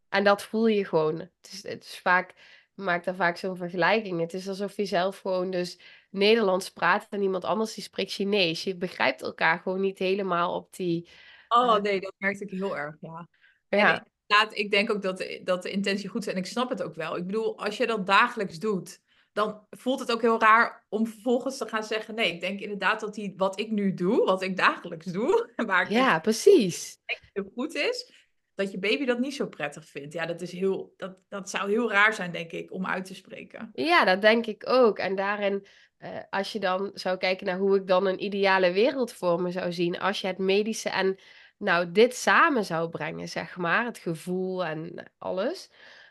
En dat voel je gewoon. Het is, het is vaak, maak daar vaak zo'n vergelijking. Het is alsof je zelf gewoon dus Nederlands praat en iemand anders die spreekt Chinees. Je begrijpt elkaar gewoon niet helemaal op die. Oh nee, dat merkte ik heel erg, ja. En Ja, inderdaad, ik denk ook dat de, dat de intentie goed is en ik snap het ook wel. Ik bedoel, als je dat dagelijks doet, dan voelt het ook heel raar om vervolgens te gaan zeggen, nee, ik denk inderdaad dat die, wat ik nu doe, wat ik dagelijks doe, waar ik ja, precies. heel goed is, dat je baby dat niet zo prettig vindt. Ja, dat is heel, dat, dat zou heel raar zijn, denk ik, om uit te spreken. Ja, dat denk ik ook. En daarin, eh, als je dan zou kijken naar hoe ik dan een ideale wereld voor me zou zien, als je het medische en nou dit samen zou brengen, zeg maar, het gevoel en alles.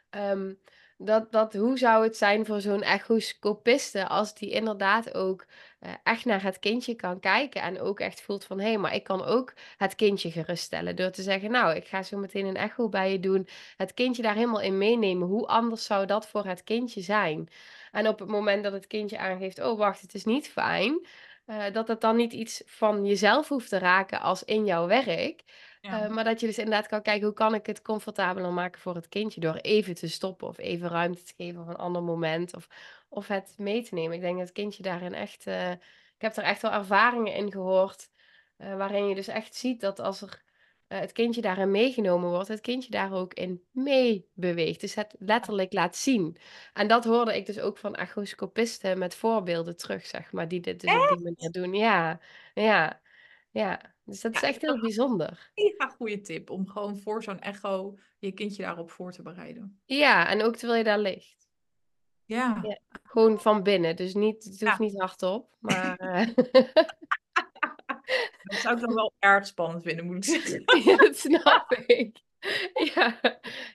Ehm, dat, dat, hoe zou het zijn voor zo'n echoscopiste als die inderdaad ook eh, echt naar het kindje kan kijken en ook echt voelt van hé, hey, maar ik kan ook het kindje geruststellen door te zeggen, nou, ik ga zo meteen een echo bij je doen, het kindje daar helemaal in meenemen. Hoe anders zou dat voor het kindje zijn? En op het moment dat het kindje aangeeft, oh wacht, het is niet fijn, eh, dat het dan niet iets van jezelf hoeft te raken als in jouw werk. Ja. Uh, maar dat je dus inderdaad kan kijken, hoe kan ik het comfortabeler maken voor het kindje door even te stoppen of even ruimte te geven voor een ander moment of, of het mee te nemen. Ik denk dat het kindje daarin echt, uh, ik heb er echt wel ervaringen in gehoord, uh, waarin je dus echt ziet dat als er het kindje daarin meegenomen wordt, het kindje daar ook in mee beweegt. Dus het letterlijk laat zien. En dat hoorde ik dus ook van echoscopisten met voorbeelden terug, zeg maar, die dit dus echt? op die manier doen. Ja, ja, ja. Dus dat Ja, is echt heel bijzonder. Mega goede tip om gewoon voor zo'n echo je kindje daarop voor te bereiden. Ja, en ook terwijl je daar ligt. Ja. ja gewoon van binnen. Dus niet, het hoeft Ja. niet hardop, maar... Uh... dat zou ik dan wel erg spannend vinden, moet ik zeggen. ja, dat snap ik. Ja,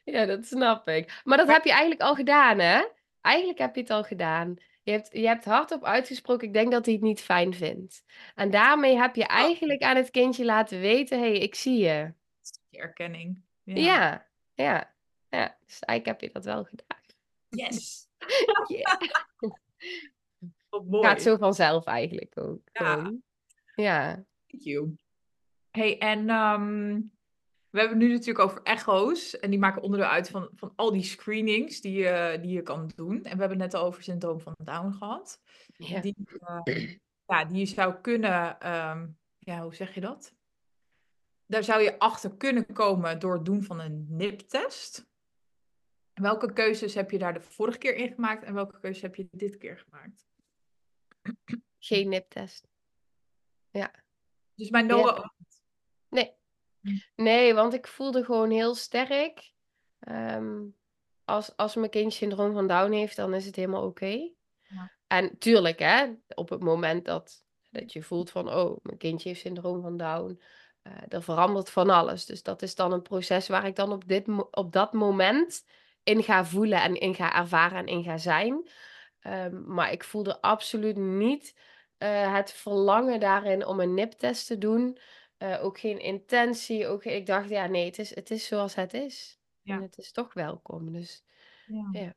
ja, dat snap ik. Maar dat heb je eigenlijk al gedaan, hè? Eigenlijk heb je het al gedaan. Je hebt, je hebt hardop uitgesproken, ik denk dat hij het niet fijn vindt. En daarmee heb je eigenlijk aan het kindje laten weten, hé, hey, ik zie je. Erkenning. Ja. ja, ja, ja. Dus eigenlijk heb je dat wel gedaan. Yes! yeah. Wat mooi. Gaat zo vanzelf eigenlijk ook. Ja. Ja. Thank you. Hey, en um, we hebben het nu natuurlijk over echo's. En die maken onderdeel uit van, van al die screenings die je, die je kan doen. En we hebben het net al over syndroom van Down gehad. Ja. Die, uh, ja, die je zou kunnen, um, ja, hoe zeg je dat? Daar zou je achter kunnen komen door het doen van een NIP-test. Welke keuzes heb je daar de vorige keer in gemaakt en welke keuzes heb je dit keer gemaakt? Geen NIP-test. Ja. Dus bij Noah Ja. Nee. Nee, want ik voelde gewoon heel sterk. ehm, als, als mijn kind syndroom van Down heeft, dan is het helemaal oké. Ja. En tuurlijk, hè, op het moment dat, dat je voelt van, oh, mijn kindje heeft syndroom van Down, eh er verandert van alles. Dus dat is dan een proces waar ik dan op, dit, op dat moment in ga voelen en in ga ervaren en in ga zijn. Ehm, maar ik voelde absoluut niet eh, het verlangen daarin om een NIP-test te doen. Eh, ook geen intentie. Ook, ik dacht, ja, nee, het is, het is zoals het is. Ja. En het is toch welkom. Dus Ja. ja.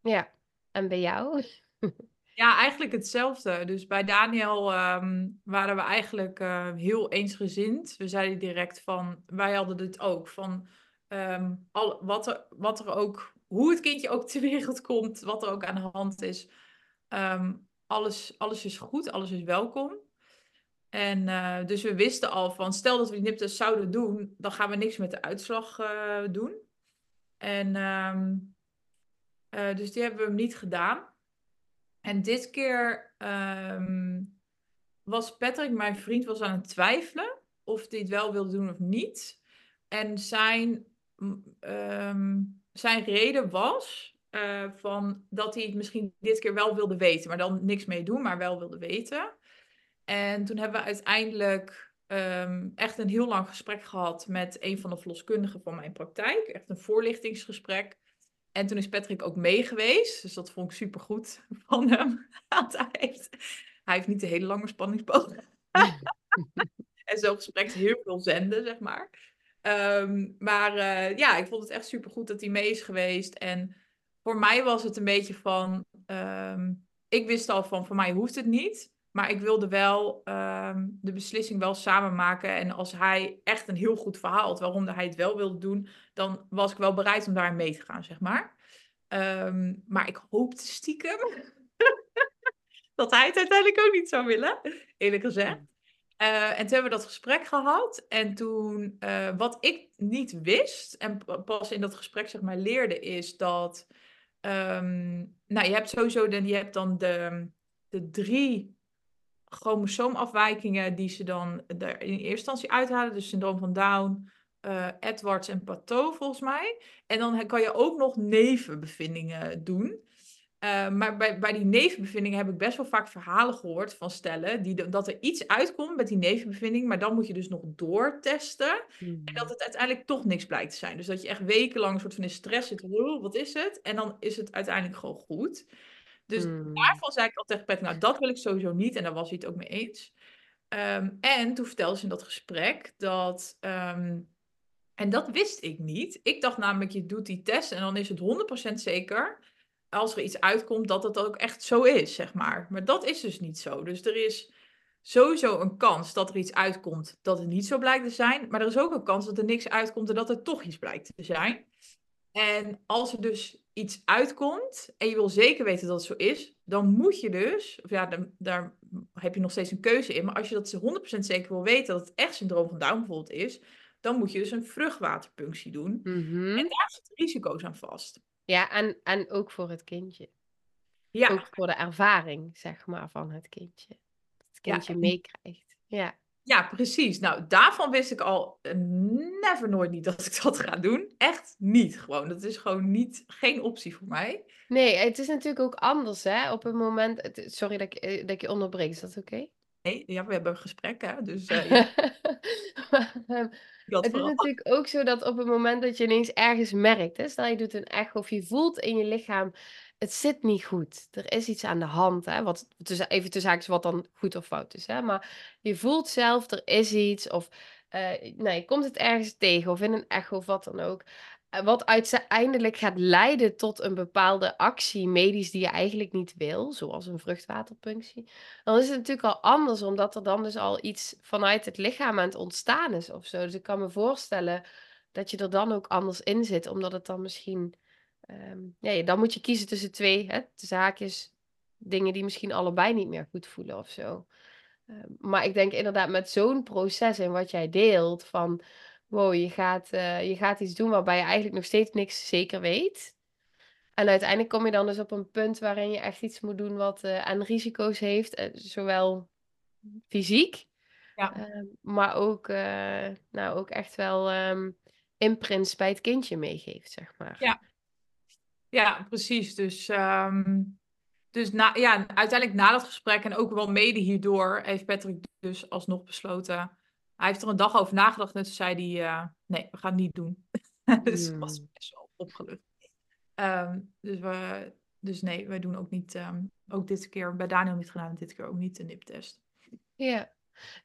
Ja. En bij jou? Ja, eigenlijk hetzelfde. Dus bij Daniel ehm, waren we eigenlijk eh, heel eensgezind. We zeiden direct van, wij hadden dit ook, van ehm, al, wat, er, wat er ook, hoe het kindje ook ter wereld komt, wat er ook aan de hand is. ehm, alles, alles is goed, alles is welkom. En eh, dus we wisten al van, stel dat we die niptest zouden doen, dan gaan we niks met de uitslag eh, doen. En ehm, eh, dus die hebben we hem niet gedaan. En dit keer ehm, was Patrick, mijn vriend, was aan het twijfelen of hij het wel wilde doen of niet. En zijn, ehm, zijn reden was van dat hij het misschien dit keer wel wilde weten, maar dan niks mee doen, maar wel wilde weten. En toen hebben we uiteindelijk ehm, echt een heel lang gesprek gehad met een van de verloskundigen van mijn praktijk. Echt een voorlichtingsgesprek. En toen is Patrick ook mee geweest. Dus dat vond ik super goed van hem. Hij heeft, hij heeft niet de hele lange spanningsboog. en zo'n gesprek heel veel zenden, zeg maar. Ehm, maar eh, ja, ik vond het echt supergoed dat hij mee is geweest. En voor mij was het een beetje van... ehm, ik wist al van, voor mij hoeft het niet. Maar ik wilde wel ehm, de beslissing wel samen maken. En als hij echt een heel goed verhaal had waarom hij het wel wilde doen... dan was ik wel bereid om daar mee te gaan, zeg maar. Ehm, maar ik hoopte stiekem dat hij het uiteindelijk ook niet zou willen, eerlijk gezegd. Uh, en toen hebben we dat gesprek gehad. En toen, uh, wat ik niet wist, en pas in dat gesprek zeg maar leerde, is dat. Um, nou, je hebt sowieso de, je hebt dan de, de drie chromosoomafwijkingen die ze dan er in eerste instantie uithalen. Dus syndroom van Down, uh, Edwards en Pateau volgens mij. En dan kan je ook nog nevenbevindingen doen. Uh, maar bij, bij die nevenbevindingen heb ik best wel vaak verhalen gehoord van stellen die dat er iets uitkomt met die nevenbevinding, maar dan moet je dus nog doortesten mm. en dat het uiteindelijk toch niks blijkt te zijn. Dus dat je echt wekenlang een soort van in stress zit, wat is het? En dan is het uiteindelijk gewoon goed. Dus mm. daarvan zei ik altijd tegen Patrick, nou dat wil ik sowieso niet en daar was hij het ook mee eens. Um, en toen vertelde ze in dat gesprek dat um, en dat wist ik niet. Ik dacht namelijk, je doet die test en dan is het 100% zeker, als er iets uitkomt, dat het ook echt zo is, zeg maar. Maar dat is dus niet zo. Dus er is sowieso een kans dat er iets uitkomt dat het niet zo blijkt te zijn. Maar er is ook een kans dat er niks uitkomt en dat er toch iets blijkt te zijn. En als er dus iets uitkomt en je wil zeker weten dat het zo is, dan moet je dus, of ja, dan, daar heb je nog steeds een keuze in. Maar als je dat 100% zeker wil weten dat het echt syndroom van Down bijvoorbeeld is, dan moet je dus een vruchtwaterpunctie doen. Mhm. En daar zitten risico's aan vast. Ja, en, en ook voor het kindje. Ja, Ook voor de ervaring, zeg maar, van het kindje. Dat het kindje meekrijgt. Ja. Ja, precies. Nou, daarvan wist ik al eh, never nooit niet dat ik dat ga doen. Echt niet gewoon. Dat is gewoon niet, geen optie voor mij. Nee, het is natuurlijk ook anders, hè. Op het moment... Sorry dat ik, eh, dat ik je onderbreek, is dat oké? Nee, ja, we hebben een gesprek, hè. Dus ja, dat Het is natuurlijk ook zo dat op het moment dat je ineens ergens merkt, hè, stel je doet een echo of je voelt in je lichaam, het zit niet goed. Er is iets aan de hand, hè, wat, even tussen haakjes wat dan goed of fout is. Hè, maar je voelt zelf, er is iets of eh nou, je komt het ergens tegen of in een echo of wat dan ook. eh, Wat uiteindelijk gaat leiden tot een bepaalde actie medisch die je eigenlijk niet wil, zoals een vruchtwaterpunctie dan is het natuurlijk al anders, omdat er dan dus al iets vanuit het lichaam aan het ontstaan is of zo. Dus ik kan me voorstellen dat je er dan ook anders in zit, omdat het dan misschien... ehm, ja, je- dan moet je kiezen tussen twee, hè, haakjes, dingen die misschien allebei niet meer goed voelen of zo. Ehm, maar ik denk inderdaad met zo'n proces en wat jij deelt, van wow, je gaat, eh, je gaat iets doen waarbij je eigenlijk nog steeds niks zeker weet. En uiteindelijk kom je dan dus op een punt waarin je echt iets moet doen wat eh, aan risico's heeft, eh, zowel fysiek, Ja. eh, maar ook, nou, ook echt wel ehm imprints bij het kindje meegeeft, zeg maar. Ja. Ja, precies. Dus, ehm, dus na, ja, uiteindelijk na dat gesprek en ook wel mede hierdoor heeft Patrick dus alsnog besloten. Hij heeft er een dag over nagedacht en toen zei hij, eh, nee, we gaan het niet doen. dus hij was Hmm. best wel opgelucht. Ehm, dus, we, dus nee, wij doen ook niet, ehm, ook dit keer, bij Daniel niet gedaan, en dit keer ook niet de niptest. Ja.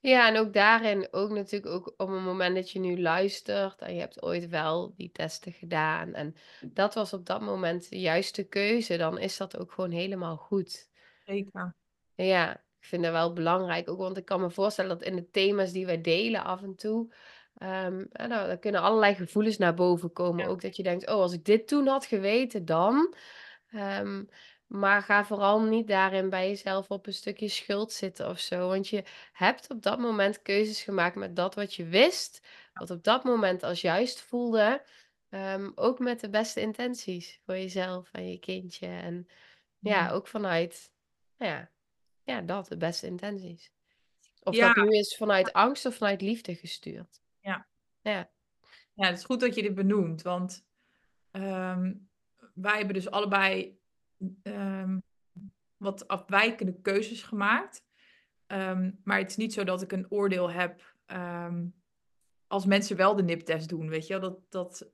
Ja, en ook daarin, ook natuurlijk ook op het moment dat je nu luistert en je hebt ooit wel die testen gedaan en dat was op dat moment de juiste keuze, dan is dat ook gewoon helemaal goed. Zeker. Ja, ik vind dat wel belangrijk, ook want ik kan me voorstellen dat in de thema's die wij delen af en toe, eh, nou, dan kunnen allerlei gevoelens naar boven komen. Ja. Ook dat je denkt, oh, als ik dit toen had geweten, dan. Ehm, maar ga vooral niet daarin bij jezelf op een stukje schuld zitten of zo. Want je hebt op dat moment keuzes gemaakt met dat wat je wist, wat op dat moment als juist voelde. ehm, ook met de beste intenties voor jezelf en je kindje. En ja, ook vanuit, nou ja, ja, dat, de beste intenties. Of Ja. dat nu is vanuit angst of vanuit liefde gestuurd. Ja. Ja. Ja, het is goed dat je dit benoemt, want ehm, wij hebben dus allebei ehm, wat afwijkende keuzes gemaakt. Ehm, maar het is niet zo dat ik een oordeel heb ehm, als mensen wel de niptest doen, weet je. Dat, dat,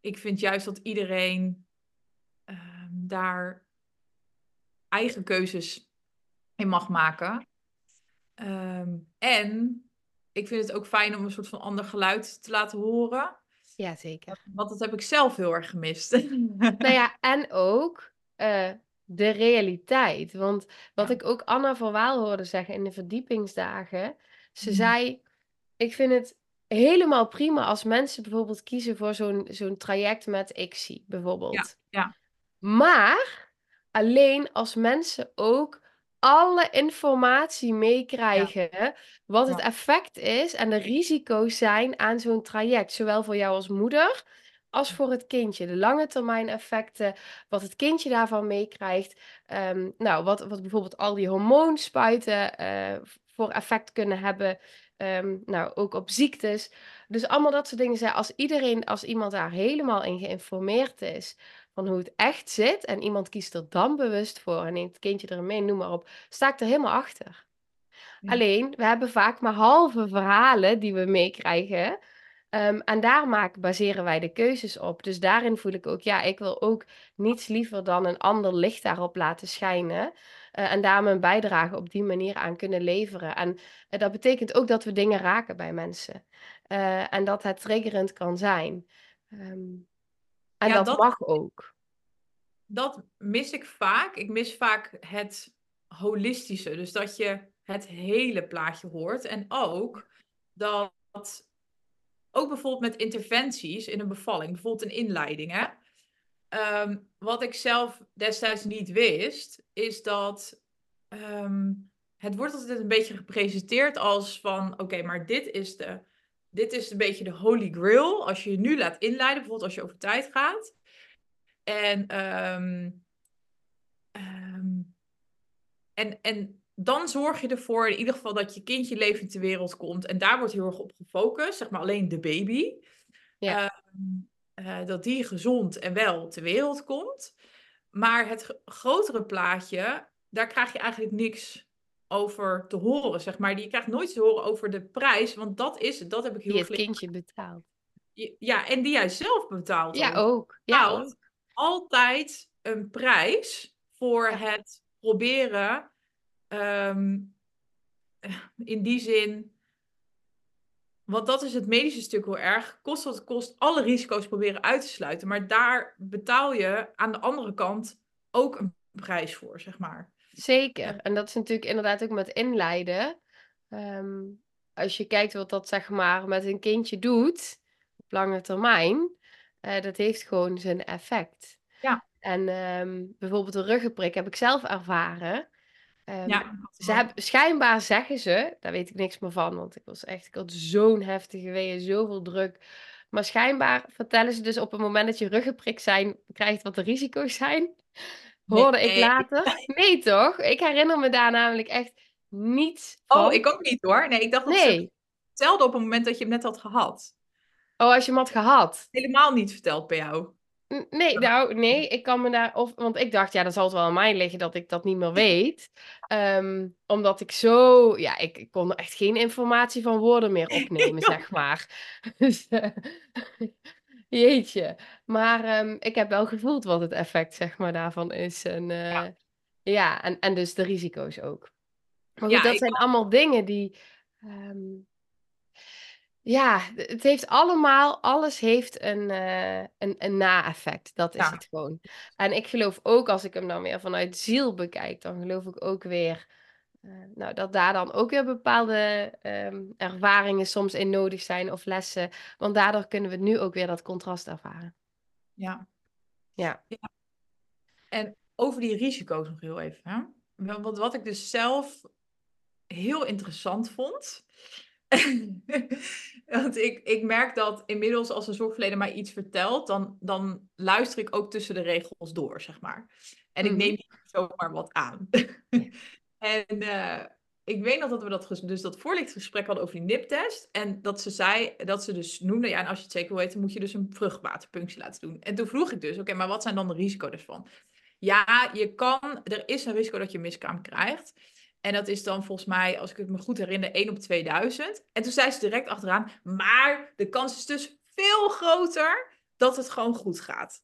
ik vind juist dat iedereen daar eigen keuzes in mag maken. En ik vind het ook fijn om een soort van ander geluid te laten horen. Ja, zeker. Want dat heb ik zelf heel erg gemist. Nou ja, en ook eh, de realiteit. Want wat Ja. ik ook Anna van Waal hoorde zeggen in de verdiepingsdagen. Ze Mhm. zei, ik vind het helemaal prima als mensen bijvoorbeeld kiezen voor zo'n zo'n traject met ICSI, bijvoorbeeld. ja. Maar alleen als mensen ook alle informatie meekrijgen wat het effect is en de risico's zijn aan zo'n traject. Zowel voor jou als moeder als voor het kindje. De lange termijn effecten, wat het kindje daarvan meekrijgt. Ehm, nou, wat, wat bijvoorbeeld al die hormoonspuiten eh, voor effect kunnen hebben. Ehm, nou, ook op ziektes. Dus allemaal dat soort dingen zijn. Als iedereen, als iemand daar helemaal in geïnformeerd is van hoe het echt zit en iemand kiest er dan bewust voor en neemt het kindje er mee, noem maar op, sta ik er helemaal achter. Ja. Alleen, we hebben vaak maar halve verhalen die we meekrijgen. Ehm, en daar maken, baseren wij de keuzes op. Dus daarin voel ik ook, ja, ik wil ook niets liever dan een ander licht daarop laten schijnen. eh, en daar mijn bijdrage op die manier aan kunnen leveren. En eh, dat betekent ook dat we dingen raken bij mensen. Eh, en dat het triggerend kan zijn. Ehm, en Ja, dat, dat- mag ook. dat mis ik vaak. Ik mis vaak het holistische. Dus dat je het hele plaatje hoort. En ook dat, ook bijvoorbeeld met interventies in een bevalling, bijvoorbeeld een inleiding. Hè? Ehm, wat ik zelf destijds niet wist, is dat ehm, het wordt altijd een beetje gepresenteerd als van, oké, maar dit is de, dit is een beetje de holy grail. Als je je nu laat inleiden, bijvoorbeeld als je over tijd gaat. En, ehm, ehm, en, en dan zorg je ervoor in ieder geval dat je kindje levend ter wereld komt. En daar wordt heel erg op gefocust, zeg maar alleen de baby. Ja. Ehm, eh, dat die gezond en wel ter wereld komt. Maar het gr- grotere plaatje, daar krijg je eigenlijk niks over te horen, zeg maar. Je krijgt nooit te horen over de prijs, want dat is het. Dat heb ik heel Die het kindje betaalt. Ja, en die jij zelf betaalt. Ja, ook ook. Ja, betaalt ook. altijd een prijs voor Ja. het proberen. ehm, in die zin. Want dat is het medische stuk heel erg. Kost wat het kost, alle risico's proberen uit te sluiten. Maar daar betaal je aan de andere kant ook een prijs voor, zeg maar. Zeker. En dat is natuurlijk inderdaad ook met inleiden. Ehm, als je kijkt wat dat zeg maar met een kindje doet op lange termijn, eh, dat heeft gewoon zijn effect. Ja. En ehm, bijvoorbeeld de ruggenprik heb ik zelf ervaren. Ehm, Ja, Ze hebben, schijnbaar zeggen ze, daar weet ik niks meer van, want ik was echt, ik had zo'n heftige weeën, zoveel druk. Maar schijnbaar vertellen ze dus op het moment dat je ruggenprik zijn, krijgt wat de risico's zijn. Hoorde ik later. Nee toch? Ik herinner me daar namelijk echt niets van. Oh, ik ook niet hoor. Nee, ik dacht dat ze Nee. het vertelde op het moment dat je hem net had gehad. Oh, als je hem had gehad. Helemaal niet verteld bij jou. Nee, nou, nee, ik kan me daar... Of, want ik dacht, ja, dan zal het wel aan mij liggen dat ik dat niet meer weet. Ehm, omdat ik zo... Ja, ik, ik kon er echt geen informatie van woorden meer opnemen, zeg maar. Dus, eh, jeetje. Maar ehm, ik heb wel gevoeld wat het effect, zeg maar, daarvan is. En, eh, Ja. ja, en, en dus de risico's ook. Maar goed, Ja, dat zijn allemaal dingen die... ehm, ja, het heeft allemaal, alles heeft een, eh, een, een na-effect. Dat is Ja. het gewoon. En ik geloof ook, als ik hem dan weer vanuit ziel bekijk, dan geloof ik ook weer eh, nou, dat daar dan ook weer bepaalde ehm, ervaringen soms in nodig zijn of lessen. Want daardoor kunnen we nu ook weer dat contrast ervaren. Ja. Ja. En over die risico's nog heel even. Hè? Want wat ik dus zelf heel interessant vond. Want ik, ik merk dat inmiddels als een zorgverlener mij iets vertelt, dan, dan luister ik ook tussen de regels door, zeg maar. En ik Mhm. neem niet zomaar wat aan. en eh, ik weet nog dat we dat, dus dat voorlichtgesprek hadden over die niptest. En dat ze zei, dat ze dus noemde, ja, en als je het zeker wil weten, moet je dus een vruchtwaterpunctie laten doen. En toen vroeg ik dus, oké, maar wat zijn dan de risico's ervan? Ja, je kan, er is een risico dat je miskraam krijgt. En dat is dan volgens mij, als ik het me goed herinner, 1 op 2000. En toen zei ze direct achteraan, maar de kans is dus veel groter dat het gewoon goed gaat.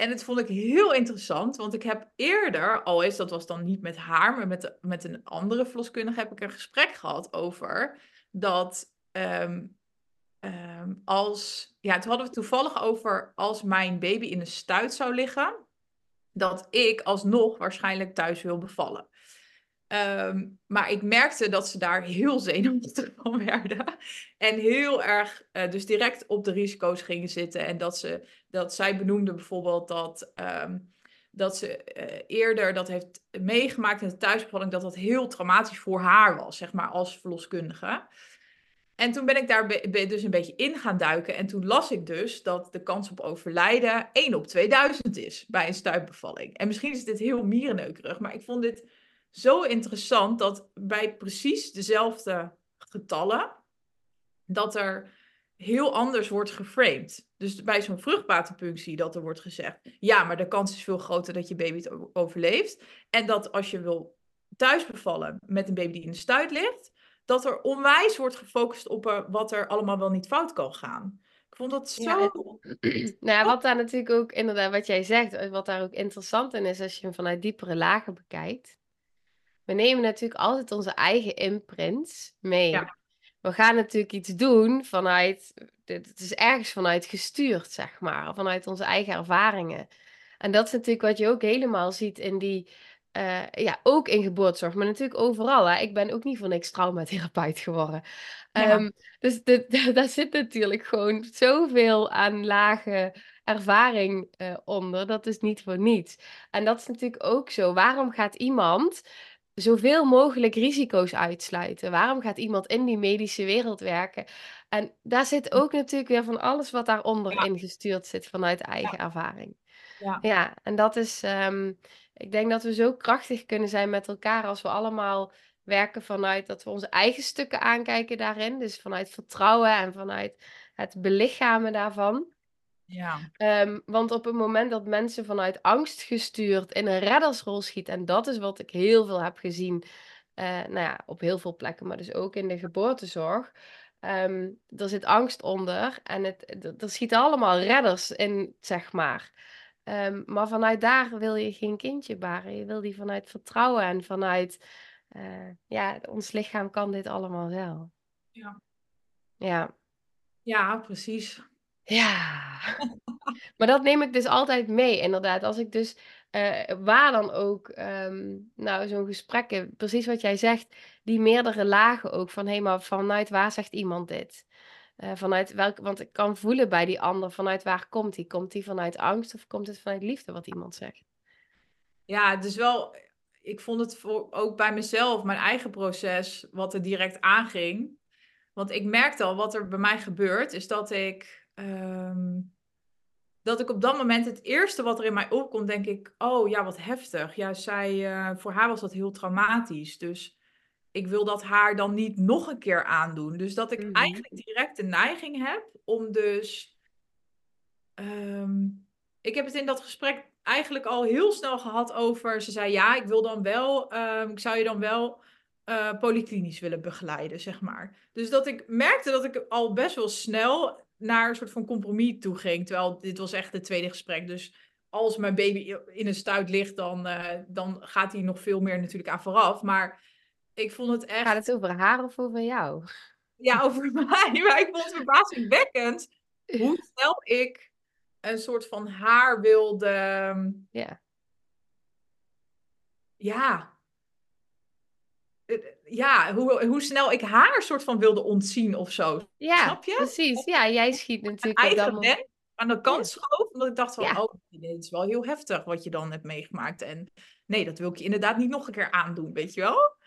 En het vond ik heel interessant, want ik heb eerder, al is dat was dan niet met haar, maar met, met een andere verloskundige, heb ik een gesprek gehad over dat ehm, ehm, als, ja, toen hadden we het toevallig over als mijn baby in een stuit zou liggen, dat ik alsnog waarschijnlijk thuis wil bevallen. Ehm, maar ik merkte dat ze daar heel zenuwachtig van werden. En heel erg, uh, dus direct op de risico's gingen zitten. En dat, ze, dat zij benoemde bijvoorbeeld dat, um, dat ze uh, eerder dat heeft meegemaakt in de thuisbevalling, dat dat heel traumatisch voor haar was, zeg maar, als verloskundige. En toen ben ik daar dus een beetje in gaan duiken. En toen las ik dus dat de kans op overlijden 1 op 2000 is bij een stuipbevalling. En misschien is dit heel mierenneukerig, maar ik vond dit zo interessant dat bij precies dezelfde getallen, dat er heel anders wordt geframed. Dus bij zo'n vruchtwaterpunctie dat er wordt gezegd, ja, maar de kans is veel groter dat je baby het overleeft. En dat als je wil thuis bevallen met een baby die in de stuit ligt, dat er onwijs wordt gefocust op eh, wat er allemaal wel niet fout kan gaan. Ik vond dat zo. Ja, nou ja, wat daar natuurlijk ook inderdaad, wat jij zegt, wat daar ook interessant in is, als je hem vanuit diepere lagen bekijkt, we nemen natuurlijk altijd onze eigen imprints mee. We gaan natuurlijk iets doen vanuit, het is ergens vanuit gestuurd, zeg maar, vanuit onze eigen ervaringen. En dat is natuurlijk wat je ook helemaal ziet in die, uh, ja, ook in geboortezorg, maar natuurlijk overal. Hè. Ik ben ook niet voor niks traumatherapeut geworden. Ja. Um, dus daar zit natuurlijk gewoon zoveel aan lage ervaring uh, onder. Dat is niet voor niets. En dat is natuurlijk ook zo. Waarom gaat iemand zoveel mogelijk risico's uitsluiten. Waarom gaat iemand in die medische wereld werken? En daar zit ook natuurlijk weer van alles wat daaronder ja. ingestuurd zit vanuit eigen ervaring. Ja. ja, en dat is, um, ik denk dat we zo krachtig kunnen zijn met elkaar als we allemaal werken vanuit dat we onze eigen stukken aankijken daarin. Dus vanuit vertrouwen en vanuit het belichamen daarvan. Ja. Um, want op het moment dat mensen vanuit angst gestuurd in een reddersrol schieten, en dat is wat ik heel veel heb gezien, uh, nou ja, op heel veel plekken, maar dus ook in de geboortezorg. Um, er zit angst onder en het, er schieten allemaal redders in, zeg maar. Um, maar vanuit daar wil je geen kindje baren. Je wil die vanuit vertrouwen en vanuit, uh, ja, ons lichaam kan dit allemaal wel. Ja. Ja. Ja, precies. Ja, maar dat neem ik dus altijd mee, inderdaad. Als ik dus uh, waar dan ook, um, nou, zo'n gesprekken, precies wat jij zegt, die meerdere lagen ook van hé, hey, maar vanuit waar zegt iemand dit? Uh, vanuit welk, want ik kan voelen bij die ander, vanuit waar komt die? Komt die vanuit angst of komt het vanuit liefde wat iemand zegt? Ja, dus wel, ik vond het voor, ook bij mezelf, mijn eigen proces, wat er direct aanging. Want ik merkte al wat er bij mij gebeurt, is dat ik Ehm, dat ik op dat moment het eerste wat er in mij opkomt, denk ik, oh ja, wat heftig. Ja, zij, uh, voor haar was dat heel traumatisch. Dus ik wil dat haar dan niet nog een keer aandoen. Dus dat ik mhm. eigenlijk direct de neiging heb om dus. Ehm, ik heb het in dat gesprek eigenlijk al heel snel gehad over. Ze zei ja, ik wil dan wel. Um, ik zou je dan wel uh, polyklinisch willen begeleiden, zeg maar. Dus dat ik merkte dat ik al best wel snel naar een soort van compromis toe ging. Terwijl dit was echt het tweede gesprek. Dus als mijn baby in een stuit ligt, dan, uh, dan gaat hij nog veel meer natuurlijk aan vooraf. Maar ik vond het echt... Gaat het over haar of over jou? Ja, over mij. Maar ik vond het verbazingwekkend hoe snel ik een soort van haar wilde... Ja. Ja, ja, hoe, hoe snel ik haar soort van wilde ontzien of zo. Ja, Snap je? precies. Ja, jij schiet natuurlijk eigen dan... aan de kant schoof. Omdat ik dacht van, oh, dit is wel heel heftig wat je dan hebt meegemaakt. En nee, dat wil ik je inderdaad niet nog een keer aandoen, weet je wel?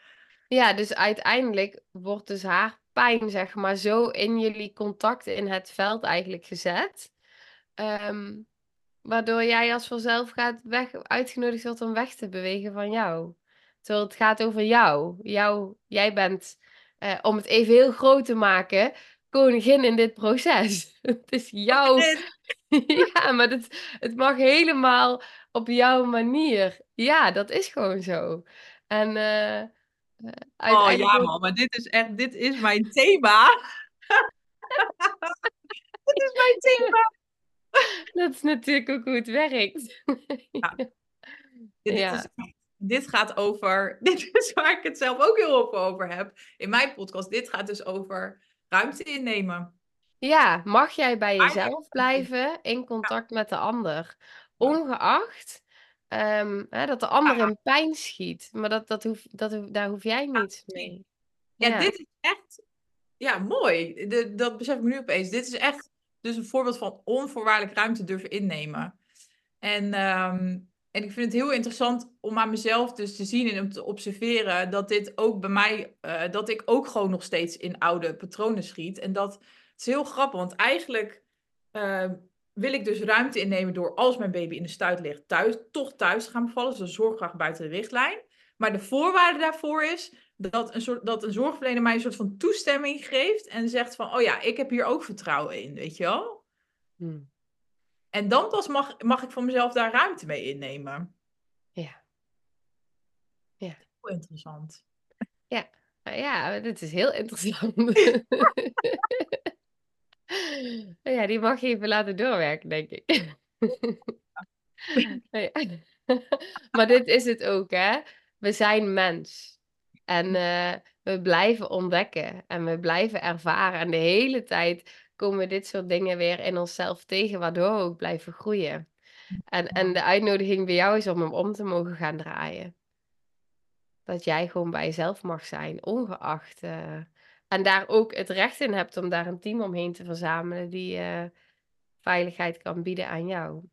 Ja, dus uiteindelijk wordt dus haar pijn, zeg maar, zo in jullie contacten in het veld eigenlijk gezet. Um, waardoor jij als vanzelf gaat weg, uitgenodigd wordt om weg te bewegen van jou. Terwijl het gaat over jou. jou jij bent, uh, om het even heel groot te maken, koningin in dit proces. het is jouw. ja, maar het, het mag helemaal op jouw manier. Ja, dat is gewoon zo. En. Uh, Oh ja, man, maar dit is echt, dit is mijn thema. dit is mijn thema. Dat is natuurlijk ook hoe het werkt. Ja. Dit, Ja. is, dit gaat over, dit is waar ik het zelf ook heel veel over heb in mijn podcast. Dit gaat dus over ruimte innemen. Ja, mag jij bij jezelf blijven in contact met de ander? Ongeacht ehm, hè, dat de ander in pijn schiet. Maar dat, dat hoef, dat hoef- daar hoef jij niets mee. Ja, dit is echt ja, mooi. De, dat besef ik nu opeens. Dit is echt dus een voorbeeld van onvoorwaardelijk ruimte durven innemen. En, ehm, en ik vind het heel interessant om aan mezelf dus te zien en om te observeren dat dit ook bij mij, eh, dat ik ook gewoon nog steeds in oude patronen schiet. En dat het is heel grappig, want eigenlijk eh, wil ik dus ruimte innemen door als mijn baby in de stuit ligt, thuis, toch thuis te gaan bevallen. Dus een zorgkracht buiten de richtlijn. Maar de voorwaarde daarvoor is dat een, soort, dat een zorgverlener mij een soort van toestemming geeft en zegt van, oh ja, ik heb hier ook vertrouwen in, weet je wel? Hm. En dan pas mag, mag ik voor mezelf daar ruimte mee innemen. Ja. Ja. Heel interessant. Nou Ja, dit is heel interessant. Ja, die mag je even laten doorwerken, denk ik. Ja. Maar dit is het ook, hè? We zijn mens. En eh, we blijven ontdekken en we blijven ervaren. En de hele tijd komen dit soort dingen weer in onszelf tegen, waardoor we ook blijven groeien. En, en de uitnodiging bij jou is om hem om te mogen gaan draaien. Dat jij gewoon bij jezelf mag zijn, ongeacht. eh, en daar ook het recht in hebt om daar een team omheen te verzamelen die eh, veiligheid kan bieden aan jou.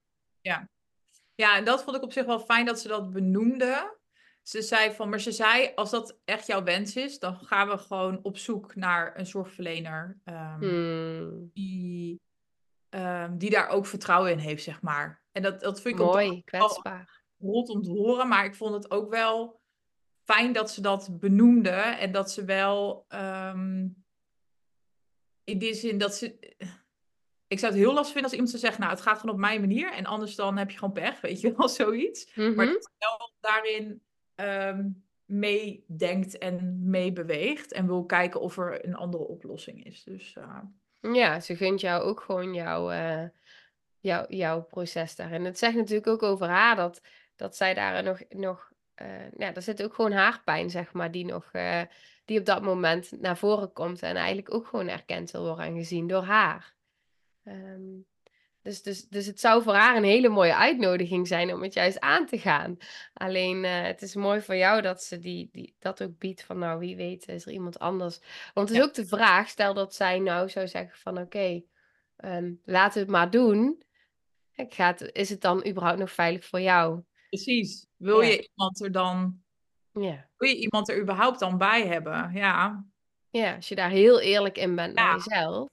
Ja, en dat vond ik op zich wel fijn dat ze dat benoemde. Ze zei van, maar ze zei, als dat echt jouw wens is, dan gaan we gewoon op zoek naar een zorgverlener ehm, Hmm, die, ehm, die daar ook vertrouwen in heeft, zeg maar. En dat, dat vind ik ook mooi, kwetsbaar. rot om te horen, maar ik vond het ook wel fijn dat ze dat benoemde en dat ze wel ehm, in die zin dat ze. Ik zou het heel lastig vinden als iemand zou zeggen, nou, het gaat gewoon op mijn manier en anders dan heb je gewoon pech, weet je wel, zoiets. Maar Mhm. dat wel daarin ehm meedenkt en meebeweegt en wil kijken of er een andere oplossing is. Dus eh, Ja, ze gunt jou ook gewoon jouw, eh, jouw, jouw proces daarin. Het zegt natuurlijk ook over haar dat, dat zij daar nog, nog eh, ja, er zit ook gewoon haarpijn, zeg maar, die nog, die op dat moment naar voren komt en eigenlijk ook gewoon erkend wil worden en gezien door haar. Ehm, dus, dus, dus het zou voor haar een hele mooie uitnodiging zijn om het juist aan te gaan. Alleen eh, het is mooi voor jou dat ze die, die, dat ook biedt van nou wie weet is er iemand anders. Want het is Ja. ook de vraag, stel dat zij nou zou zeggen van oké, ehm, laten we het maar doen. Ik ga het, is het dan überhaupt nog veilig voor jou? precies. Wil Ja. je iemand er dan, Ja. wil je iemand er überhaupt dan bij hebben? Ja, ja, als je daar heel eerlijk in bent naar Ja. jezelf.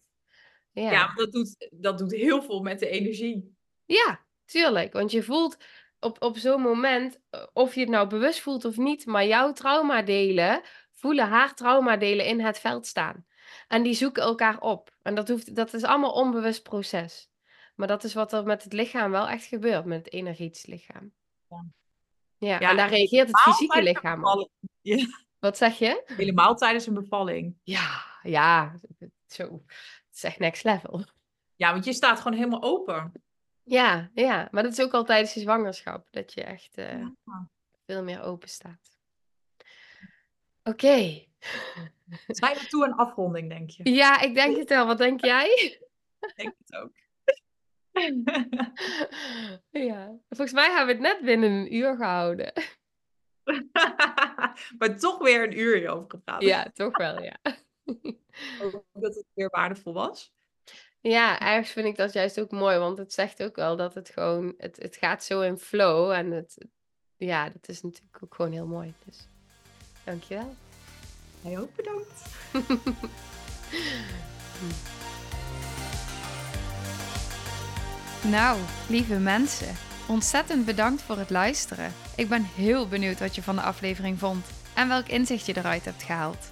Ja. Dat doet, dat doet heel veel met de energie. Ja, tuurlijk. Want je voelt op, op zo'n moment, eh, of je het nou bewust voelt of niet, maar jouw traumadelen voelen haar traumadelen in het veld staan. En die zoeken elkaar op. En dat, hoeft, dat is allemaal onbewust proces. Maar dat is wat er met het lichaam wel echt gebeurt, met het energetisch lichaam. Ja. Ja, Ja, en daar reageert het fysieke lichaam op. Ja, Wat zeg je? helemaal tijdens een bevalling. Ja, ja, zo. Is echt next level. Ja, want je staat gewoon helemaal open. Ja, ja, maar dat is ook al tijdens je zwangerschap, dat je echt eh, Ja. veel meer open staat. Oké. Zijn we toe aan afronding, denk je? Ja, ik denk het wel. Wat denk jij? Ik denk het ook. Ja, volgens mij hebben we het net binnen een uur gehouden. maar toch weer een uur hierover gepraat. Ja, toch wel, ja. Ook dat het weer waardevol was. Ja, ergens vind ik dat juist ook mooi, want het zegt ook wel dat het gewoon, het, het gaat zo in flow en het, ja, dat is natuurlijk ook gewoon heel mooi. Dus, dankjewel. Jij ook bedankt. Nou, lieve mensen, ontzettend bedankt voor het luisteren. Ik ben heel benieuwd wat je van de aflevering vond en welk inzicht je eruit hebt gehaald.